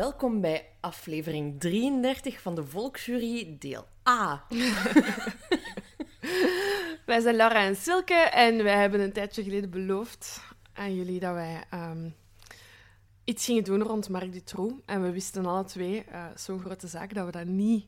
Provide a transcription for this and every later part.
Welkom bij aflevering 33 van de Volksjury, deel A. Wij zijn Laura en Silke en wij hebben een tijdje geleden beloofd aan jullie dat wij ehm, iets gingen doen rond Marc Dutroux. En we wisten alle twee, uh, zo'n grote zaak, dat we dat niet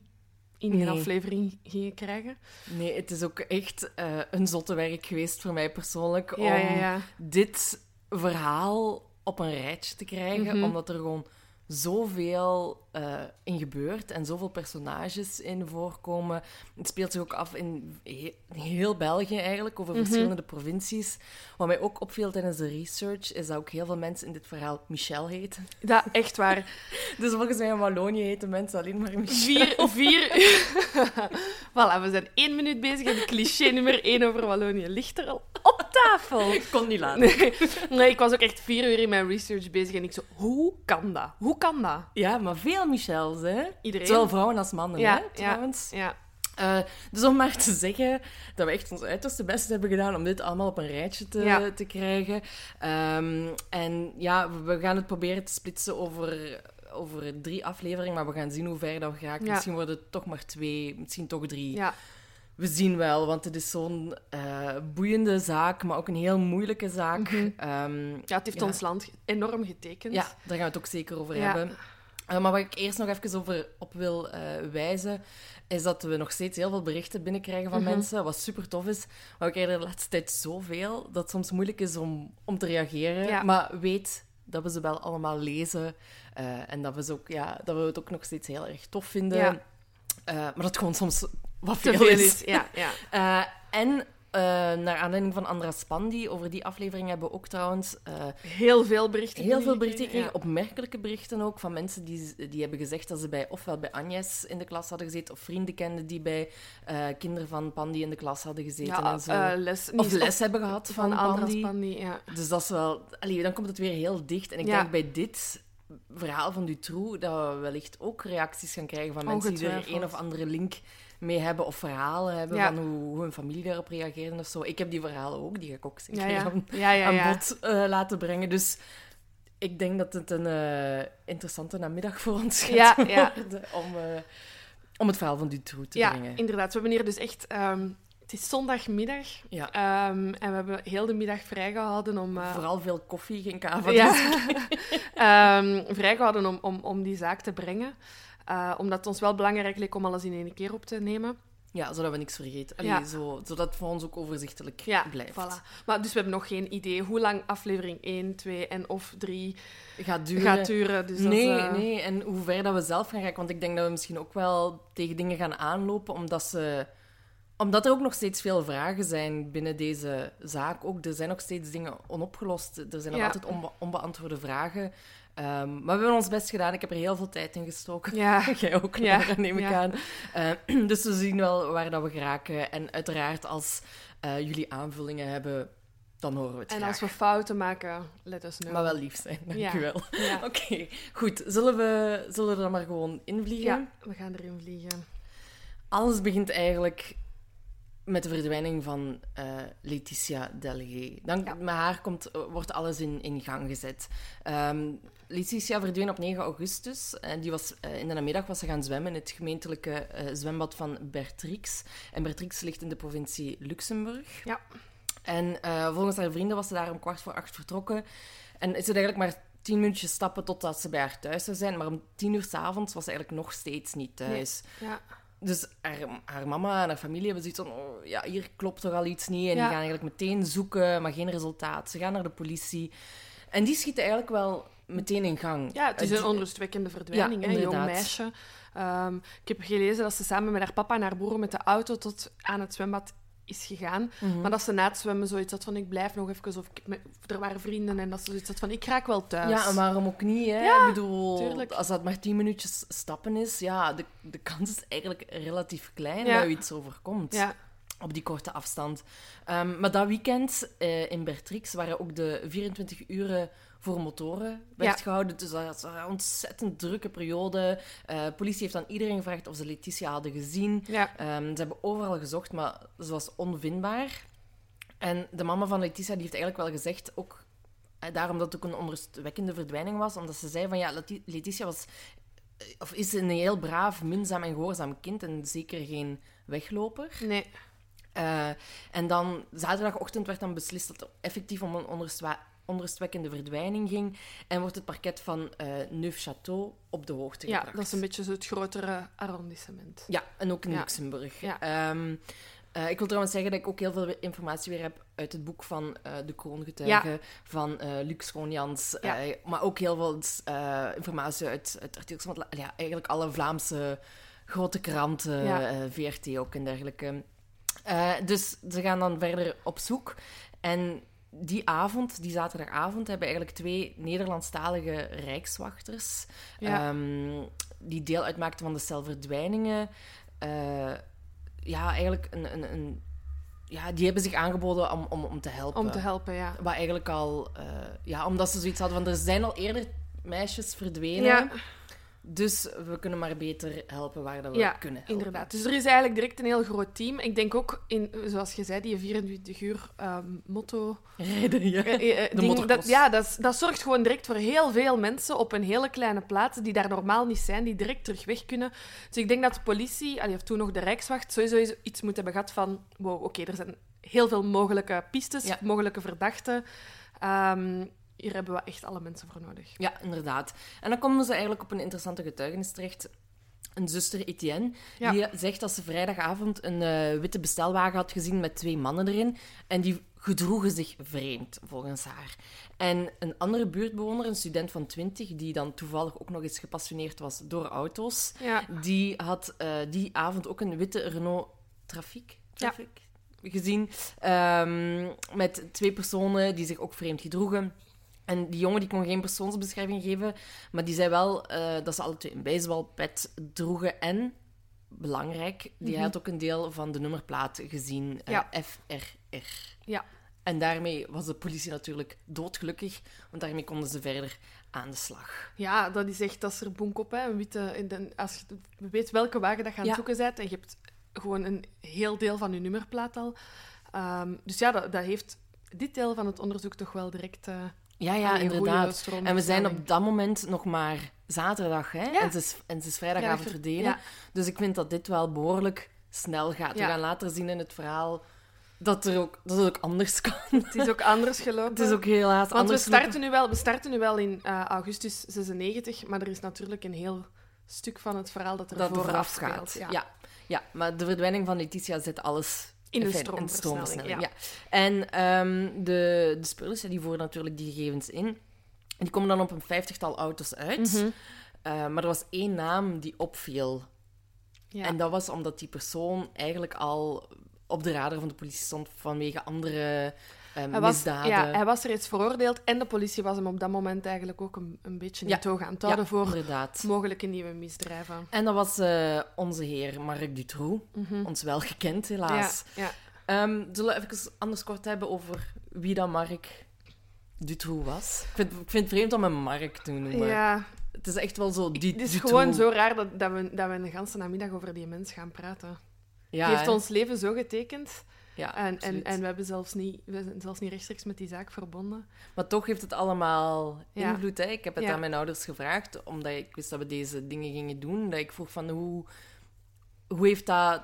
in één Nee. aflevering gingen krijgen. Nee, het is ook echt eh, een zotte werk geweest voor mij persoonlijk om Ja, ja, ja. dit verhaal op een rijtje te krijgen, Mhm. omdat er gewoon zoveel eh in gebeurt en zoveel personages in voorkomen. Het speelt zich ook af in he- heel België eigenlijk, over Mhm. verschillende provincies. Wat mij ook opviel tijdens de research, is dat ook heel veel mensen in dit verhaal Michel heten. Dat echt waar. Dus volgens mij in Wallonië heten mensen alleen maar Michel. Vier, vier... voilà, we zijn één minuut bezig en cliché nummer één over Wallonië ligt er al op tafel. Ik kon niet laten. Nee, nee, ik was ook echt vier uur in mijn research bezig en ik zo, hoe kan dat? Hoe kan dat? Ja, maar veel Michels, hè? Iedereen. Zowel vrouwen als mannen, Ja, hè, trouwens. Ja. Eh, dus om maar te zeggen dat we echt ons uiterste best hebben gedaan om dit allemaal op een rijtje te, Ja. te krijgen. Ehm, en ja, we gaan het proberen te splitsen over, over drie afleveringen, maar we gaan zien hoe ver dat we geraken. Ja. Misschien worden het toch maar twee, misschien toch drie. ja. We zien wel, want het is zo'n eh, boeiende zaak, maar ook een heel moeilijke zaak. Mhm. Ehm, Ja, het heeft Ja. ons land enorm getekend. ja, daar gaan we het ook zeker over Ja. hebben. Eh, maar wat ik eerst nog even over op wil eh, wijzen, is dat we nog steeds heel veel berichten binnenkrijgen van Mhm. mensen, wat super tof is. Maar we krijgen de laatste tijd zoveel dat het soms moeilijk is om, om te reageren. Ja. Maar weet dat we ze wel allemaal lezen en dat we, ze ook, ja, dat we het ook nog steeds heel erg tof vinden. Maar dat gewoon soms wat Te veel, veel is. is. Ja, ja. Eh, en eh, naar aanleiding van Andra Spandi, over die aflevering hebben we ook trouwens eh, Heel veel berichten. Heel veel berichten gekregen, Ja. opmerkelijke berichten ook, van mensen die, die hebben gezegd dat ze bij, ofwel bij Agnes in de klas hadden gezeten, of vrienden kenden die bij kinderen van Pandi in de klas hadden gezeten Ja, en zo. les, of les hebben gehad van, van Andras Pandi. Pandi. Ja. Dus dat is wel... Allee, dan komt het weer heel dicht. En ik denk bij dit verhaal van Dutroux dat we wellicht ook reacties gaan krijgen van mensen die er een of andere link mee hebben, of verhalen hebben Ja. van hoe, hoe hun familie daarop reageerde of zo. Ik heb die verhalen ook, die ga ik ook zeker Ja, ja. aan- Ja, ja, aan ja. bod eh, laten brengen. Dus ik denk dat het een eh, interessante namiddag voor ons gaat Ja, ja. worden om, eh, om het verhaal van Dutroux te Ja, brengen. inderdaad. We hebben hier dus echt... ehm, het is zondagmiddag Ja. ehm, en we hebben heel de middag vrijgehouden om... Vooral veel koffie, geen kava. ja, Ehm, vrijgehouden om, om, om die zaak te brengen. Eh, omdat het ons wel belangrijk leek om alles in één keer op te nemen. ja, zodat we niks vergeten. Allee, Ja. zo, zodat het voor ons ook overzichtelijk Ja, blijft. voilà. Maar, dus we hebben nog geen idee hoe lang aflevering 1, 2 en of 3 Gaat duren. gaat duren. Dus dat nee, eh, nee. En hoe ver dat we zelf gaan raken. Want ik denk dat we misschien ook wel tegen dingen gaan aanlopen, omdat ze... Omdat er ook nog steeds veel vragen zijn binnen deze zaak. Ook, er zijn nog steeds dingen onopgelost. Er zijn nog Ja. altijd onbe- onbeantwoorde vragen. Ehm, maar we hebben ons best gedaan. Ik heb er heel veel tijd in gestoken. Ja, Jij ook, Ja, Laura, neem ik ja. aan. Eh, dus we zien wel waar dat we geraken. En uiteraard, als eh, jullie aanvullingen hebben, dan horen we het en graag. als we fouten maken, let us know. Maar wel lief zijn, dankjewel. Ja. Oké, goed. Zullen we, zullen we er dan maar gewoon invliegen? ja, we gaan erin vliegen. Alles begint eigenlijk met de verdwijning van eh Letitia Delgé. Dan, Ja. Met haar komt, wordt alles in, in gang gezet. Ehm, Letitia verdween op 9 augustus. En die was, eh, in de namiddag was ze gaan zwemmen in het gemeentelijke eh, zwembad van Bertrix. En Bertrix ligt in de provincie Luxemburg. Ja. En eh, volgens haar vrienden was ze daar om kwart voor acht vertrokken. En is het eigenlijk maar tien minuutjes stappen totdat ze bij haar thuis zou zijn. Maar om tien uur s'avonds was ze eigenlijk nog steeds niet thuis. Ja. Dus haar, haar mama en haar familie hebben zoiets van... Oh, ja, hier klopt toch al iets niet. En Ja. die gaan eigenlijk meteen zoeken, maar geen resultaat. Ze gaan naar de politie. En die schieten eigenlijk wel meteen in gang. Ja, het is een onrustwekkende verdwijning. Ja, hè, jong meisje. Ehm, ik heb gelezen dat ze samen met haar papa en haar broer met de auto tot aan het zwembad is gegaan. Mhm. Maar dat ze na het zwemmen zoiets had van ik blijf nog even. Of ik, of er waren vrienden en dat ze zoiets had van ik raak wel thuis. Ja, en waarom ook niet, hè? Ja, ik bedoel, tuurlijk. als dat maar tien minuutjes stappen is, ja, de, de kans is eigenlijk relatief klein Ja. dat u iets overkomt. Ja, Op die korte afstand. Ehm, maar dat weekend eh, in Bertrix waren ook de 24 uren voor motoren werd Ja. gehouden. Dus dat was een ontzettend drukke periode. Eh politie heeft aan iedereen gevraagd of ze Letitia hadden gezien. ja. Ehm, ze hebben overal gezocht, maar ze was onvindbaar. En de mama van Letitia die heeft eigenlijk wel gezegd, ook eh, daarom dat het ook een onrustwekkende verdwijning was, omdat ze zei van ja, Leti- Letitia was, eh, of is een heel braaf, minzaam en gehoorzaam kind en zeker geen wegloper. Nee. En dan zaterdagochtend werd dan beslist dat effectief om een onrustwekkende verdwijning ging en wordt het parket van eh Neufchâteau op de hoogte Ja, gebracht. dat is een beetje zo het grotere arrondissement. Ja, en ook in Ja. Luxemburg. Ja. Ehm, eh, ik wil trouwens zeggen dat ik ook heel veel informatie weer heb uit het boek van eh, De Kroongetuigen, van eh Luc Schoonjans. Ja. maar ook heel veel informatie uit, van het la- ja, eigenlijk alle Vlaamse grote kranten, Ja. VRT ook en dergelijke. Dus ze gaan dan verder op zoek. En die avond, die zaterdagavond, hebben eigenlijk twee Nederlandstalige rijkswachters, Ja. ehm, die deel uitmaakten van de cel verdwijningen, eh, ja, eigenlijk een, een, een, ja, die hebben zich aangeboden om, om, om te helpen. Om te helpen, ja. Wat eigenlijk al, eh, ja, omdat ze zoiets hadden van er zijn al eerder meisjes verdwenen. Ja, Dus we kunnen maar beter helpen waar dat we Ja, kunnen helpen. inderdaad. Dus er is eigenlijk direct een heel groot team. Ik denk ook, in, zoals je zei, die 24 uur ehm, motto... Rijden, ja. eh, eh, De ding, dat, ja, dat, zorgt gewoon direct voor heel veel mensen op een hele kleine plaats die daar normaal niet zijn, die direct terug weg kunnen. Dus ik denk dat de politie, allee, of toen nog de Rijkswacht, sowieso iets moet hebben gehad van wow, oké, er zijn heel veel mogelijke pistes, Ja. mogelijke verdachten. Ehm, hier hebben we echt alle mensen voor nodig. Ja, inderdaad. En dan komen ze eigenlijk op een interessante getuigenis terecht. Een zuster Etienne, Ja. die zegt dat ze vrijdagavond een eh, witte bestelwagen had gezien met twee mannen erin. En die gedroegen zich vreemd, volgens haar. En een andere buurtbewoner, een student van 20, die dan toevallig ook nog eens gepassioneerd was door auto's, Ja, die had eh, die avond ook een witte Renault Trafic, Trafic gezien. ehm, met twee personen die zich ook vreemd gedroegen. En die jongen die kon geen persoonsbeschrijving geven, maar die zei wel eh, dat ze alle twee een baseballpet droegen. En, belangrijk, die had ook een deel van de nummerplaat gezien, eh, Ja. FRR. ja. En daarmee was de politie natuurlijk doodgelukkig, want daarmee konden ze verder aan de slag. Ja, dat is echt, dat is er bonk op. Hè. Een witte, in de, als je weet welke wagen dat je aan het Ja. zoeken bent en je hebt gewoon een heel deel van je nummerplaat al. Ehm, dus ja, dat, dat heeft dit deel van het onderzoek toch wel direct eh, Ja, ja, inderdaad. En we zijn op dat moment nog maar zaterdag, hè? Ja. En, ze is, en ze is vrijdagavond Vrijdag ver- verdwenen. Ja. Dus ik vind dat dit wel behoorlijk snel gaat. Ja. We gaan later zien in het verhaal dat, er ook, dat het ook anders kan. Het is ook anders gelopen. Het is ook helaas Want we anders starten, nu wel, we starten nu wel in eh, augustus 96, maar er is natuurlijk een heel stuk van het verhaal dat er dat vooraf gaat. speelt. Ja. Ja. maar de verdwijning van Letitia zet alles In een Enfin, stroomversnelling, stroomversnelling, ja. En ehm, de, de ja, die voeren natuurlijk die gegevens in. En die komen dan op een vijftigtal auto's uit. Mhm. Eh, maar er was één naam die opviel. Ja. En dat was omdat die persoon eigenlijk al op de radar van de politie stond vanwege andere eh, Hij was, misdaden. ja, hij was reeds veroordeeld en de politie was hem op dat moment eigenlijk ook een, een beetje in Ja. het oog aan het houden voor inderdaad. mogelijke nieuwe misdrijven. En dat was eh, onze heer Marc Dutroux. Mhm. Ons wel gekend, helaas. Ja. Ehm, zullen we even anders kort hebben over wie dat Marc Dutroux was? Ik vind, ik vind het vreemd om hem Marc te noemen. ja, Het is echt wel zo... Die, het is gewoon zo raar dat, dat, we, dat we een ganse namiddag over die mens gaan praten. Ja, die heeft hè? ons leven zo getekend. Ja, En, en, absoluut. en we, hebben zelfs niet, we zijn zelfs niet rechtstreeks met die zaak verbonden. Maar toch heeft het allemaal Ja. invloed. Hè? Ik heb het Ja. aan mijn ouders gevraagd, omdat ik wist dat we deze dingen gingen doen. Dat ik vroeg van hoe, hoe heeft dat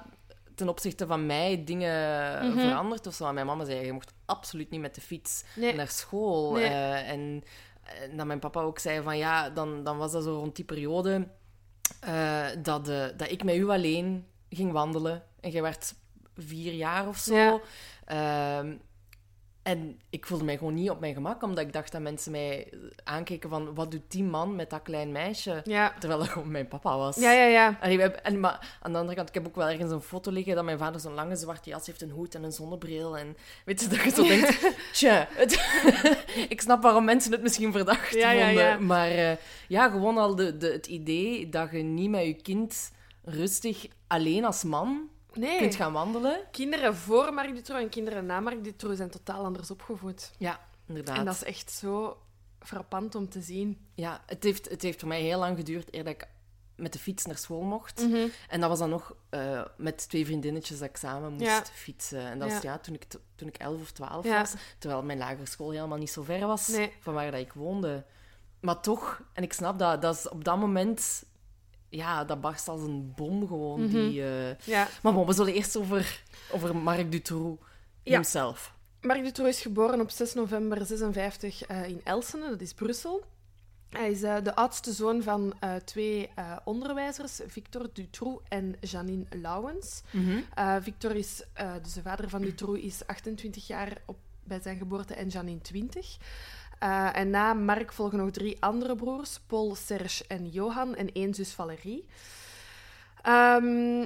ten opzichte van mij dingen Mhm. veranderd of zo. En mijn mama zei, je mocht absoluut niet met de fiets Nee. naar school. Nee. Eh, en, en dat mijn papa ook zei van ja, dan, dan was dat zo rond die periode eh, dat, eh, dat ik met u alleen ging wandelen. En jij werd vier jaar of zo. Ja. Ehm, en ik voelde mij gewoon niet op mijn gemak, omdat ik dacht dat mensen mij aankeken van wat doet die man met dat klein meisje? Ja, Terwijl dat gewoon mijn papa was. ja, ja. ja. Hebben- en, maar aan de andere kant, ik heb ook wel ergens een foto liggen dat mijn vader zo'n lange zwarte jas heeft, een hoed en een zonnebril. En weet je, dat je zo denkt, tja, ik snap waarom mensen het misschien verdacht Ja, vonden. ja. Maar eh, ja, gewoon al de, de, het idee dat je niet met je kind rustig alleen als man Nee, kunt gaan wandelen. kinderen voor Marc Dutroux en kinderen na Marc Dutroux zijn totaal anders opgevoed. Ja, inderdaad. En dat is echt zo frappant om te zien. Ja, het heeft, het heeft voor mij heel lang geduurd eer dat ik met de fiets naar school mocht. Mhm. En dat was dan nog eh, met twee vriendinnetjes dat ik samen moest Ja. fietsen. En dat was Ja. toen, ik, toen ik 11 of 12 Ja. was. Terwijl mijn lagere school helemaal niet zo ver was Nee. van waar dat ik woonde. Maar toch, en ik snap dat, dat is op dat moment... Ja, dat barst als een bom gewoon. Mhm. die, eh, Ja. Maar bon, we zullen eerst over, over Marc Dutroux Ja. himself. Marc Dutroux is geboren op 6 november 56 eh, in Elsene, dat is Brussel. Hij is eh, de oudste zoon van twee eh, onderwijzers, Victor Dutroux en Janine Lauwens. Mhm. Victor is, dus de vader van Dutroux, is 28 jaar op, bij zijn geboorte en Janine 20. Eh, en na Mark volgen nog drie andere broers, Paul, Serge en Johan, en één zus Valerie. Ehm,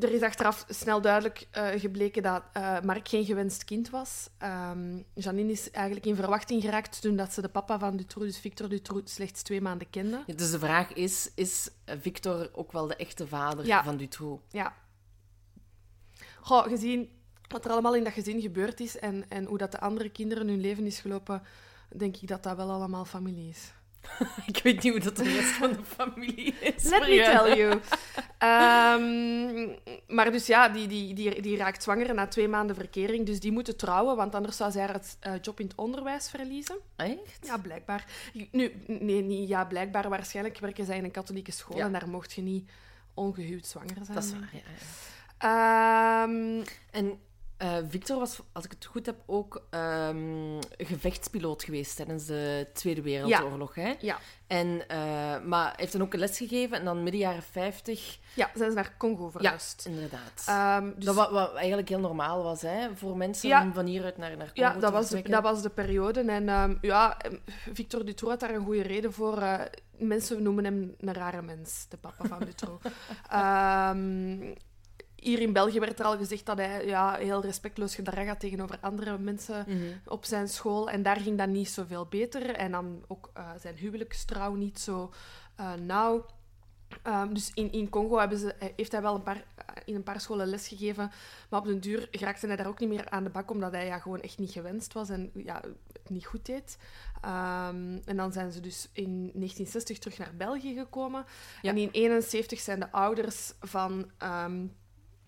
er is achteraf snel duidelijk eh, gebleken dat eh Mark geen gewenst kind was. Ehm, Janine is eigenlijk in verwachting geraakt toen dat ze de papa van Dutroux, dus Victor Dutroux, slechts twee maanden kende. Ja, Dus de vraag is, is Victor ook wel de echte vader Ja. van Dutroux? Ja. Goh, gezien wat er allemaal in dat gezin gebeurd is en, en hoe dat de andere kinderen hun leven is gelopen, denk ik dat dat wel allemaal familie is. Ik weet niet hoe dat de rest van de familie is. Let me tell you. Ehm, maar dus ja, die, die, die, die raakt zwanger na twee maanden verkering, dus die moeten trouwen, want anders zou zij haar het, eh, job in het onderwijs verliezen. Echt? Ja, blijkbaar. Nu, nee, niet ja, blijkbaar. Waarschijnlijk werken zij in een katholieke school Ja. en daar mocht je niet ongehuwd zwanger zijn. Dat is waar, ja. Ehm, En eh, Victor was, als ik het goed heb, ook ehm, gevechtspiloot geweest tijdens de Tweede Wereldoorlog. Hè? ja. En, eh, maar hij heeft dan ook een les gegeven en dan midden jaren 50. ja, zijn ze naar Congo verhuisd. Inderdaad. Ehm, dus, dat wat, wat eigenlijk heel normaal was hè, voor mensen Ja. om van hieruit naar, naar Congo ja, te dat was, de, dat was de periode. En ehm, ja, Victor Dutroux had daar een goede reden voor. Eh, mensen noemen hem een rare mens, de papa van Dutroux. Hier in België werd er al gezegd dat hij ja, heel respectloos gedrag had tegenover andere mensen Mhm. op zijn school. En daar ging dat niet zoveel beter. En dan ook eh, zijn huwelijkstrouw niet zo eh, nauw. Ehm, dus in, in Congo hebben ze, eh, heeft hij wel een paar, in een paar scholen lesgegeven. Maar op den duur raakte hij daar ook niet meer aan de bak, omdat hij ja, gewoon echt niet gewenst was en ja, het niet goed deed. Ehm, en dan zijn ze dus in 1960 terug naar België gekomen. Ja. En in 1971 zijn de ouders van ehm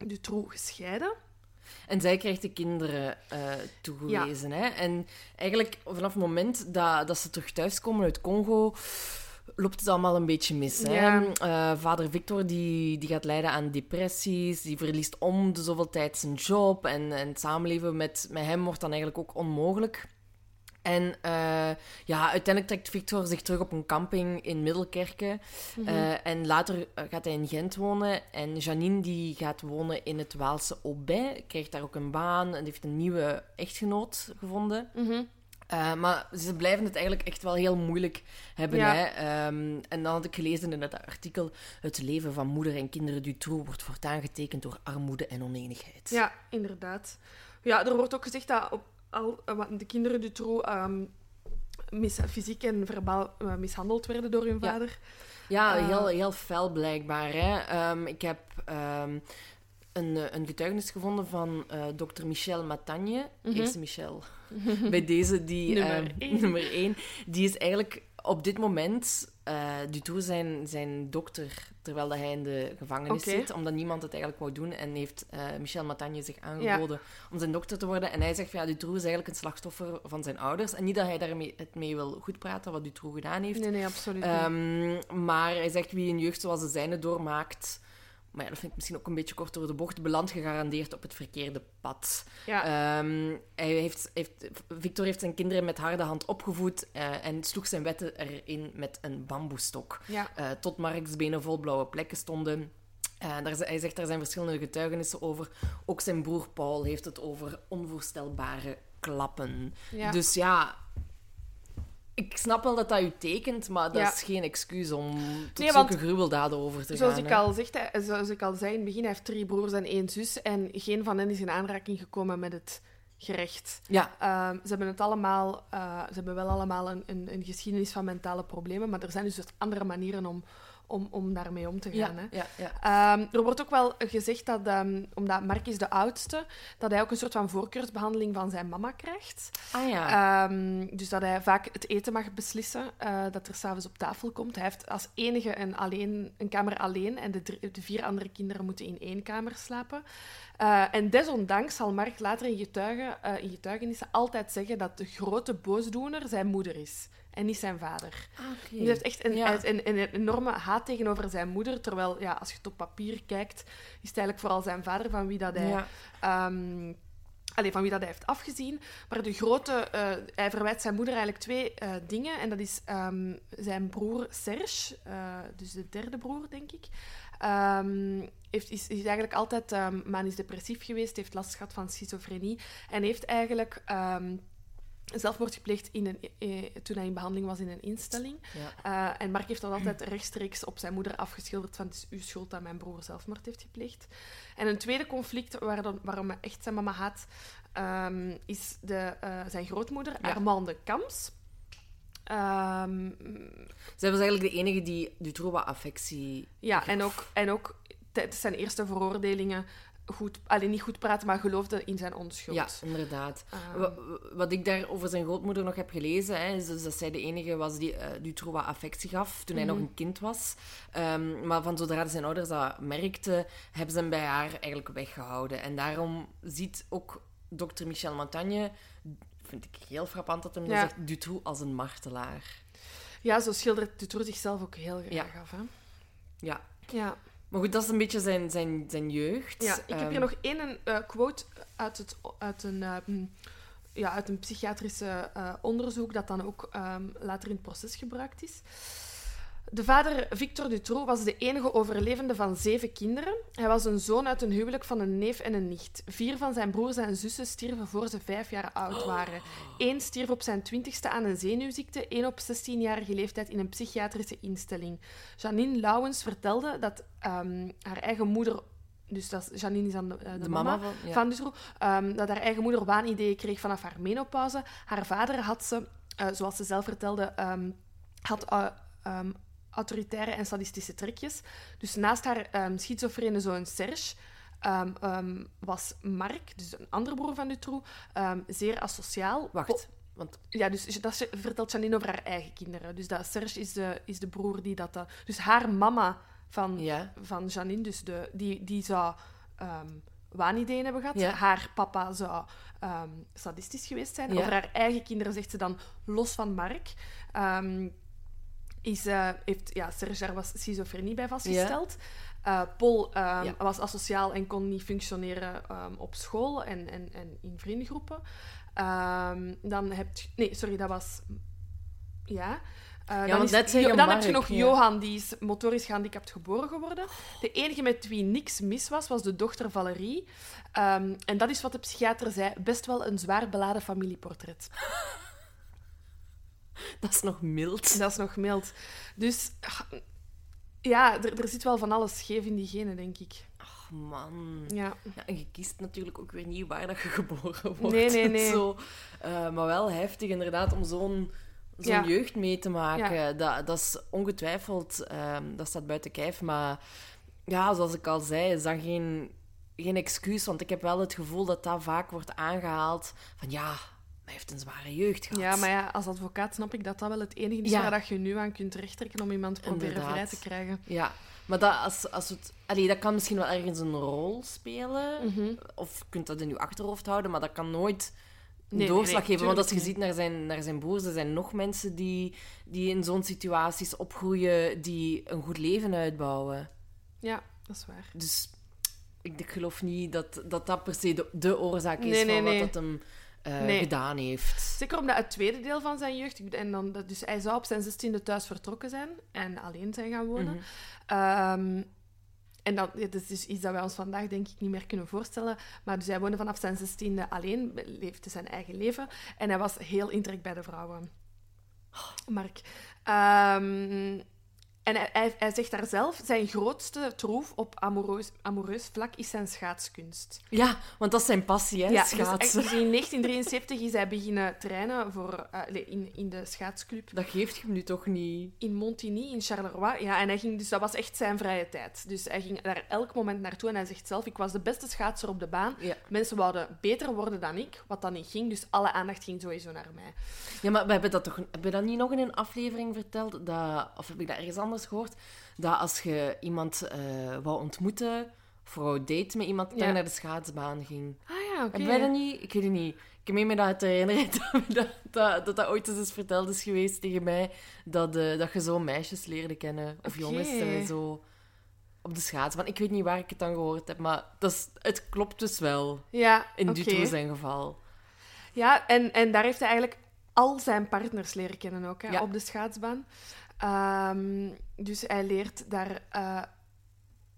Dutroux gescheiden. En zij krijgt de kinderen eh, toegewezen. Hè? En eigenlijk vanaf het moment dat, dat ze terug thuiskomen uit Congo, loopt het allemaal een beetje mis. Hè? Ja. Eh, vader Victor die, die gaat lijden aan depressies, die verliest om de zoveel tijd zijn job en, en het samenleven met, met hem wordt dan eigenlijk ook onmogelijk. En eh, ja, uiteindelijk trekt Victor zich terug op een camping in Middelkerken. Eh, en later eh, gaat hij in Gent wonen. En Janine die gaat wonen in het Waalse Aubais. Krijgt daar ook een baan en heeft een nieuwe echtgenoot gevonden. Mhm. Maar ze blijven het eigenlijk echt wel heel moeilijk hebben. Ja. Hè? Ehm, en dan had ik gelezen in het artikel... Het leven van moeder en kinderen Dutroux wordt voortaan getekend door armoede en oneenigheid. Ja, inderdaad. Ja, er wordt ook gezegd dat op al, eh, de kinderen Dutroux ehm mis, fysiek en verbaal eh, mishandeld werden door hun Ja. vader. Ja, Eh. heel, heel fel blijkbaar. Hè? Ehm, ik heb ehm, een, een getuigenis gevonden van eh dokter Michel Matagne. Mhm. Eerste Michel. Bij deze, die... Nummer één. nummer één. Die is eigenlijk op dit moment uh, Dutroux zijn, zijn dokter terwijl dat hij in de gevangenis zit, omdat niemand het eigenlijk wou doen. En heeft eh, Michel Matagne zich aangeboden om zijn dokter te worden. En hij zegt van ja, Dutroux is eigenlijk een slachtoffer van zijn ouders. En niet dat hij daarmee het mee wil goed praten, wat Dutroux gedaan heeft. Nee, nee, absoluut niet. Ehm, maar hij zegt wie een jeugd zoals de zijne doormaakt. Maar ja, dat vind ik misschien ook een beetje kort door de bocht. Belandt gegarandeerd op het verkeerde pad. ja. Ehm, hij heeft, heeft, Victor heeft zijn kinderen met harde hand opgevoed eh, en sloeg zijn wetten erin met een bamboestok. ja. Eh, tot Marks benen vol blauwe plekken stonden. Eh, daar, hij zegt daar zijn verschillende getuigenissen over. Ook zijn broer Paul heeft het over onvoorstelbare klappen. ja. Dus ja, ik snap wel dat dat u tekent, maar dat Ja. is geen excuus om tot Nee, zulke gruweldaden over te Zoals gaan. ik, hè. al zeg, hè, zoals ik al zei in het begin, hij heeft drie broers en één zus. En geen van hen is in aanraking gekomen met het gerecht. Ja, Ehm, ze hebben het allemaal, eh, ze hebben wel allemaal een, een, een geschiedenis van mentale problemen, maar er zijn dus andere manieren om, om, om daarmee om te ja, gaan. Hè. ja, ja. Ehm, er wordt ook wel gezegd dat, ehm, omdat Mark is de oudste, dat hij ook een soort van voorkeursbehandeling van zijn mama krijgt. Ah ja. Ehm, dus dat hij vaak het eten mag beslissen, eh, dat er s'avonds op tafel komt. Hij heeft als enige een, alleen, een kamer alleen en de, drie- de vier andere kinderen moeten in één kamer slapen. Eh, en desondanks zal Mark later in, getuigen, eh, in getuigenissen altijd zeggen dat de grote boosdoener zijn moeder is en niet zijn vader. Ah. Dus hij heeft echt een, Ja. een, een enorme haat tegenover zijn moeder. Terwijl, ja, als je het op papier kijkt, is het eigenlijk vooral zijn vader van wie dat hij, Ja. ehm, allee, van wie dat hij heeft afgezien. Maar de grote, eh, hij verwijt zijn moeder eigenlijk twee eh, dingen. En dat is ehm, zijn broer Serge, eh, dus de derde broer, denk ik. Ehm, heeft, is, is eigenlijk altijd ehm manisch depressief geweest, heeft last gehad van schizofrenie. En heeft eigenlijk ehm, zelfmoord gepleegd in een, eh, toen hij in behandeling was in een instelling. Ja. Eh, en Mark heeft dat altijd rechtstreeks op zijn moeder afgeschilderd van het is uw schuld dat mijn broer zelfmoord heeft gepleegd. En een tweede conflict waar dan, waarom hij echt zijn mama haat, ehm, is de, eh, zijn grootmoeder, Ja. Armande Kams. Ehm, Zij was eigenlijk de enige die Dutroux wat affectie... ja, en ook, en ook tijdens zijn eerste veroordelingen goed, alleen niet goed praten, maar geloofde in zijn onschuld. Ja, inderdaad. Ehm, Wa- wa- Wat ik daar over zijn grootmoeder nog heb gelezen, hè, is dus dat zij de enige was die eh Dutroux wat affectie gaf toen hij Mhm. nog een kind was. Ehm, maar van zodra zijn ouders dat merkten, hebben ze hem bij haar eigenlijk weggehouden. En daarom ziet ook dokter Michel Montagne, vind ik heel frappant dat hij Ja. zegt, Dutroux als een martelaar. ja, zo schildert Dutroux zichzelf ook heel graag Ja. af. Hè? Ja. Ja. Maar goed, dat is een beetje zijn, zijn, zijn jeugd. Ja, ik heb Ehm, hier nog één eh, quote uit, het, uit, een, mm, ja, uit een psychiatrische eh, onderzoek dat dan ook ehm, later in het proces gebruikt is. De vader Victor Dutroux was de enige overlevende van zeven kinderen. Hij was een zoon uit een huwelijk van een neef en een nicht. Vier van zijn broers en zussen stierven voor ze vijf jaar oud waren. Eén stierf op zijn twintigste aan een zenuwziekte, één op 16-jarige leeftijd in een psychiatrische instelling. Janine Lauwens vertelde dat ehm, haar eigen moeder... Dus dat is, Janine is dan de, eh, de de mama, mama van... Ja. van Dutroux, ehm, dat haar eigen moeder waanideeën kreeg vanaf haar menopauze. Haar vader had ze, eh, zoals ze zelf vertelde, ehm, had eh, autoritaire en sadistische trekjes. Dus naast haar ehm schizofrene zoon Serge ehm, ehm, was Mark, dus een andere broer van Dutroux, zeer asociaal. Wacht, want Ja, dus dat vertelt Janine over haar eigen kinderen. Dus dat Serge is de, is de broer die dat... dat- Dus haar mama van, ja, van Janine, dus de, die, die zou waanideeën hebben gehad. Ja. Haar papa zou sadistisch geweest zijn. Ja. Over haar eigen kinderen zegt ze dan, los van Mark, is, eh, heeft ja, Serge daar was schizofrenie bij vastgesteld. Eh, Paul ehm, Ja. was asociaal en kon niet functioneren ehm, op school en, en, en in vriendengroepen. Ehm, dan heb je... Nee, sorry, dat was... Ja. Dan is- zei je Jo- dan heb je nog ja. Johan, die is motorisch gehandicapt geboren geworden. De enige met wie niks mis was, was de dochter Valerie. En dat is wat de psychiater zei, best wel een zwaar beladen familieportret. dat is nog mild. Dat is nog mild. Dus ja, er, er zit wel van alles scheef in die genen, denk ik. Oh, man. Ja. Ja, en je kiest natuurlijk ook weer niet waar dat je geboren wordt. Nee, nee, nee. Zo. Eh, maar wel heftig inderdaad om zo'n zo'n Ja. jeugd mee te maken. Dat, dat is ongetwijfeld, ehm, dat staat buiten kijf. Maar ja, zoals ik al zei, is dat geen, geen excuus. Want ik heb wel het gevoel dat dat vaak wordt aangehaald van ja, hij heeft een zware jeugd gehad. Ja, maar ja, als advocaat snap ik dat dat wel het enige is Ja. waar dat je nu aan kunt rechttrekken om iemand te proberen Inderdaad. vrij te krijgen. Ja, maar dat, als, als het, allee, dat kan misschien wel ergens een rol spelen. Mhm. Of je kunt dat in je achterhoofd houden, maar dat kan nooit een Nee, doorslag nee, geven. Want als je ziet naar zijn, naar zijn broers, er zijn nog mensen die, die in zo'n situaties opgroeien, die een goed leven uitbouwen. Ja, dat is waar. Dus ik, ik geloof niet dat, dat dat per se de, de oorzaak is Nee, van wat dat hem eh, Nee. gedaan heeft. Zeker omdat het tweede deel van zijn jeugd... En dan, dus hij zou op zijn zestiende thuis vertrokken zijn en alleen zijn gaan wonen. Mhm. Ehm, en dat, dat is dus iets dat wij ons vandaag denk ik niet meer kunnen voorstellen. Maar dus hij woonde vanaf zijn zestiende alleen, leefde zijn eigen leven. En hij was heel intrek bij de vrouwen. Mark. Ehm, en hij, hij, hij zegt daar zelf, zijn grootste troef op amoureus, amoureus vlak is zijn schaatskunst. Ja, want dat is zijn passie, hè, Ja, dus, schaatsen. dus in 1973 is hij beginnen trainen voor, eh, in, in de schaatsclub Dat geeft je hem nu toch niet... in Montigny, in Charleroi. Ja, en hij ging, dus dat was echt zijn vrije tijd. Dus hij ging daar elk moment naartoe en hij zegt zelf, ik was de beste schaatser op de baan. Ja. Mensen wouden beter worden dan ik, wat dan niet ging. Dus alle aandacht ging sowieso naar mij. Ja, maar we hebben dat toch hebben we dat niet nog in een aflevering verteld? Dat, of heb ik dat ergens anders gehoord? Dat als je iemand eh wou ontmoeten, of wou daten met iemand, dat Ja. je naar de schaatsbaan ging. Ah ja, oké. Hebben wij dat niet? Ik weet het niet. Ik meen me dat te herinneren dat dat, dat, dat dat ooit eens verteld is geweest tegen mij. Dat, eh, dat je zo meisjes leerde kennen. Of jongens zo op de schaatsbaan. Ik weet niet waar ik het dan gehoord heb, maar dat is, het klopt dus wel. Ja, In zijn geval. Ja, en, en daar heeft hij eigenlijk al zijn partners leren kennen ook, hè, Ja. op de schaatsbaan. Ehm, dus hij leert daar eh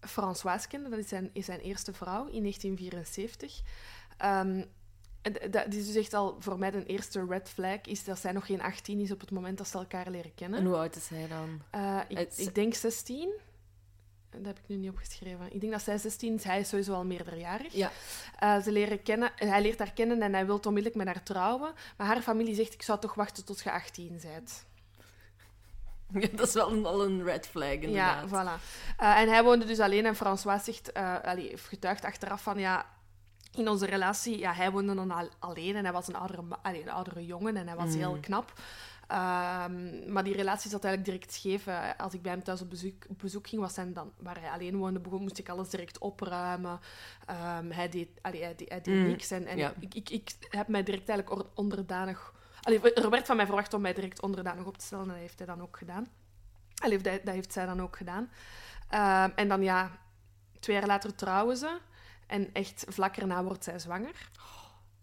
Françoise kennen, dat is zijn, is zijn eerste vrouw in 1974. Ehm, en d- dat is dus echt al voor mij de eerste red flag, is dat zij nog geen 18 is op het moment dat ze elkaar leren kennen. En hoe oud is hij dan? Eh, ik, ik denk 16. Dat heb ik nu niet opgeschreven. Ik denk dat zij 16 is. Hij is sowieso al meerderjarig. Ja. Eh, ze leren kennen, hij leert haar kennen en hij wil onmiddellijk met haar trouwen. Maar haar familie zegt, ik zou toch wachten tot je 18 bent. Ja, dat is wel een, al een red flag, Ja, inderdaad. voilà. Eh, en hij woonde dus alleen en François zegt, eh allee, heeft getuigd achteraf van, ja, in onze relatie, ja, hij woonde dan al, alleen en hij was een oudere, allee, een oudere jongen en hij was heel Mm. knap. Ehm, maar die relatie zat eigenlijk direct scheef. Eh, Als ik bij hem thuis op bezoek, op bezoek ging, was hij dan, waar hij alleen woonde, begon, moest ik alles direct opruimen. Ehm, hij deed, allee, hij deed, hij deed Mm, niks. En, en ja. ik, ik, ik heb mij direct eigenlijk onderdanig... Allee, er werd van mij verwacht om mij direct onderdanig op te stellen en dat heeft hij dan ook gedaan. Allee, dat, dat heeft zij dan ook gedaan. Ehm, en dan ja, twee jaar later trouwen ze. En echt vlak erna wordt zij zwanger.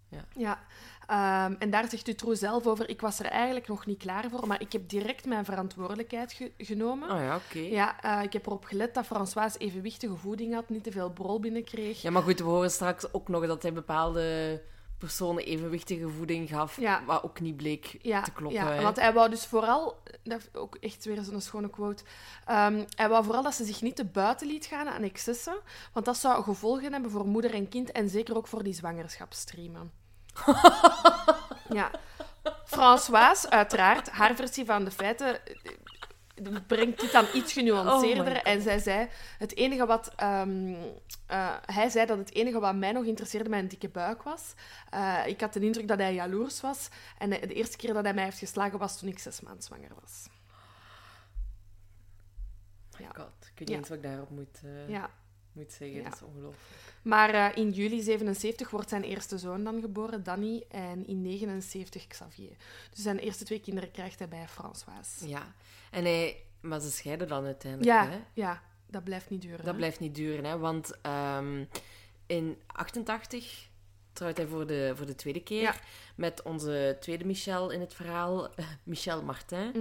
ja. ja. Ehm, en daar zegt Dutroux zelf over, ik was er eigenlijk nog niet klaar voor, maar ik heb direct mijn verantwoordelijkheid ge- genomen. Oh ja, oké. Ja, eh, ik heb erop gelet dat François evenwichtige voeding had, niet te veel brol binnenkreeg. Ja, maar goed, we horen straks ook nog dat hij bepaalde personen evenwichtige voeding gaf, Ja. wat ook niet bleek Ja, te kloppen. ja hè. want hij wou dus vooral, dat is ook echt weer zo'n schone quote, Ehm, hij wou vooral dat ze zich niet te buiten liet gaan aan excessen, want dat zou gevolgen hebben voor moeder en kind en zeker ook voor die zwangerschapsstreamen. ja. Françoise, uiteraard, haar versie van de feiten brengt dit dan iets genuanceerder. Oh en zij zei, het enige wat... ehm, eh, hij zei dat het enige wat mij nog interesseerde mijn dikke buik was. Eh, ik had de indruk dat hij jaloers was. En de eerste keer dat hij mij heeft geslagen was toen ik zes maanden zwanger was. Oh my Ja. god, ik weet niet Ja. eens wat ik daarop moet, eh, Ja. Moet zeggen. Ja. Dat is ongelooflijk. Maar eh, in juli 77 wordt zijn eerste zoon dan geboren, Danny. En in 79 Xavier. Dus zijn eerste twee kinderen krijgt hij bij Françoise. Ja. En hij... Maar ze scheiden dan uiteindelijk, Ja, hè? ja, dat blijft niet duren. Dat hè? blijft niet duren, hè? Want ehm, in 88 trouwt hij voor de, voor de tweede keer Ja. met onze tweede Michel in het verhaal, eh, Michel Martin.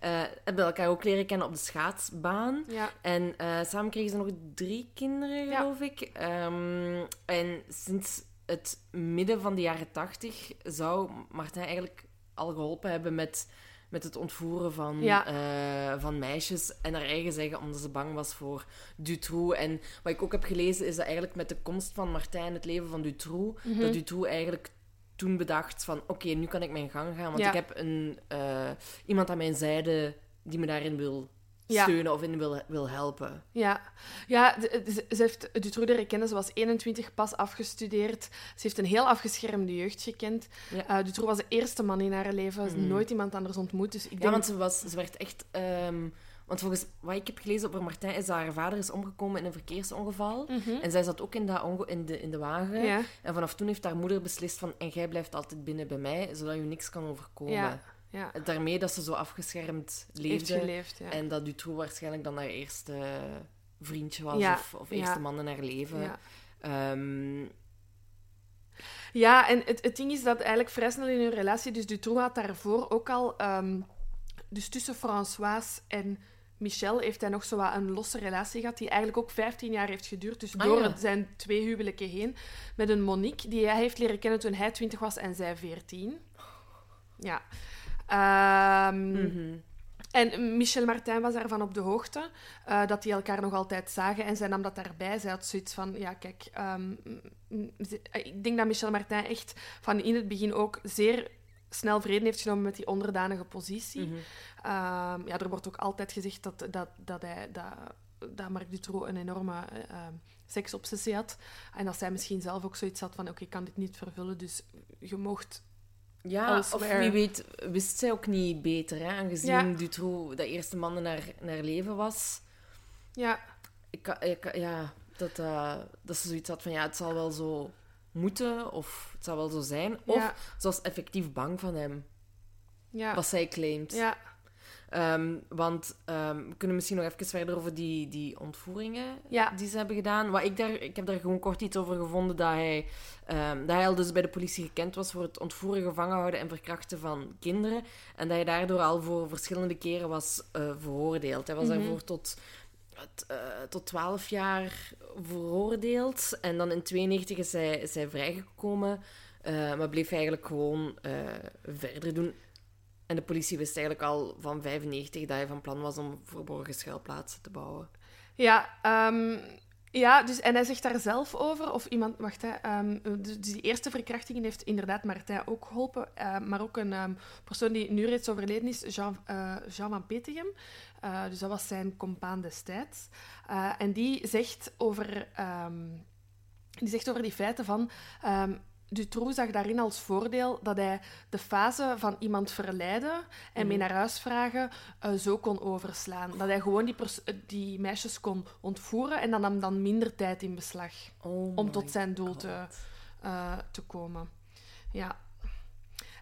Eh, hebben elkaar ook leren kennen op de schaatsbaan. Ja, En eh, samen kregen ze nog drie kinderen, Ja. geloof ik. Ehm, en sinds het midden van de jaren tachtig zou Martin eigenlijk al geholpen hebben met, met het ontvoeren van, Ja. eh, van meisjes. En naar eigen zeggen, omdat ze bang was voor Dutroux. En wat ik ook heb gelezen, is dat eigenlijk met de komst van Martin in het leven van Dutroux, Mhm. dat Dutroux eigenlijk toen bedacht van, oké, nu kan ik mijn gang gaan. Want Ja. ik heb een, eh, iemand aan mijn zijde die me daarin wil Ja. steunen of in wil, wil helpen. Ja, ja de- de- ze heeft Dutroux leren kennen. Ze was 21, pas afgestudeerd. Ze heeft een heel afgeschermde jeugd gekend. Ja. Eh Dutroux was de eerste man in haar leven. Ze Mhm. nooit iemand anders ontmoet. Dus ik denk... Ja, want ze, was, ze werd echt... ehm, want volgens wat ik heb gelezen over Martijn, is dat haar vader is omgekomen in een verkeersongeval. Mhm. En zij zat ook in, dat in, de, in de wagen. Ja, En vanaf toen heeft haar moeder beslist van... En jij blijft altijd binnen bij mij, zodat je niks kan overkomen. ja, ja. Daarmee dat ze zo afgeschermd leefde. geleefd, ja. En dat Dutroux waarschijnlijk dan haar eerste vriendje was. Ja, Of, of eerste man in haar leven. ja. Ehm, Ja, en het, het ding is dat eigenlijk vrij snel in hun relatie... Dus Dutroux had daarvoor ook al... ehm, dus tussen Françoise en Michel heeft hij nog zo wat een losse relatie gehad, die eigenlijk ook 15 jaar heeft geduurd. Dus Ah, door ja. zijn twee huwelijken heen. Met een Monique, die hij heeft leren kennen toen hij 20 was en zij 14. Ja. Ehm, mhm. En Michel Martin was daarvan op de hoogte, eh, dat die elkaar nog altijd zagen. En zij nam dat daarbij. Zij had zoiets van, ja, kijk... ehm, ze- ik denk dat Michel Martin echt van in het begin ook zeer snel vrede heeft genomen met die onderdanige positie. Mhm. Ehm, ja, er wordt ook altijd gezegd dat, dat, dat, hij, dat, dat Marc Dutroux een enorme eh, ehm, seksobsessie had. En dat zij misschien zelf ook zoiets had van, oké, ik kan dit niet vervullen, dus je mocht... Ja, of wie weet wist zij ook niet beter, hè? aangezien Ja. Dutroux de eerste man in haar, in haar leven was. Ja, Ik, ik, ja, dat, eh, dat ze zoiets had van, ja, het zal wel zo moeten, of het zal wel zo zijn. Of ja, ze was effectief bang van hem, ja, wat zij claimt. ja, Ehm, want ehm, we kunnen misschien nog even verder over die, die ontvoeringen Ja. die ze hebben gedaan. Wat ik, daar, ik heb daar gewoon kort iets over gevonden dat hij, ehm, dat hij al dus bij de politie gekend was voor het ontvoeren, gevangen houden en verkrachten van kinderen. En dat hij daardoor al voor verschillende keren was eh, veroordeeld. Hij was Mhm. daarvoor tot, eh, tot 12 jaar veroordeeld. En dan in 92 is hij, is hij vrijgekomen. eh, maar bleef eigenlijk gewoon verder doen. En de politie wist eigenlijk al van 95 dat hij van plan was om verborgen schuilplaatsen te bouwen. ja. ehm, ja, dus, en hij zegt daar zelf over, of iemand, wacht, hè, ehm, dus die eerste verkrachtingen heeft inderdaad Martijn ook geholpen, eh, maar ook een ehm, persoon die nu reeds overleden is, Jean, eh, Jean van Petegem. Eh, dus dat was zijn compaan destijds. Eh, en die zegt over, ehm, die zegt over die feiten van... ehm Dutroux zag daarin als voordeel dat hij de fase van iemand verleiden en mee Mhm. naar huis vragen eh, zo kon overslaan. Dat hij gewoon die, eh, die meisjes kon ontvoeren en dan nam dan minder tijd in beslag Oh om tot zijn doel te, eh, te komen. Ja.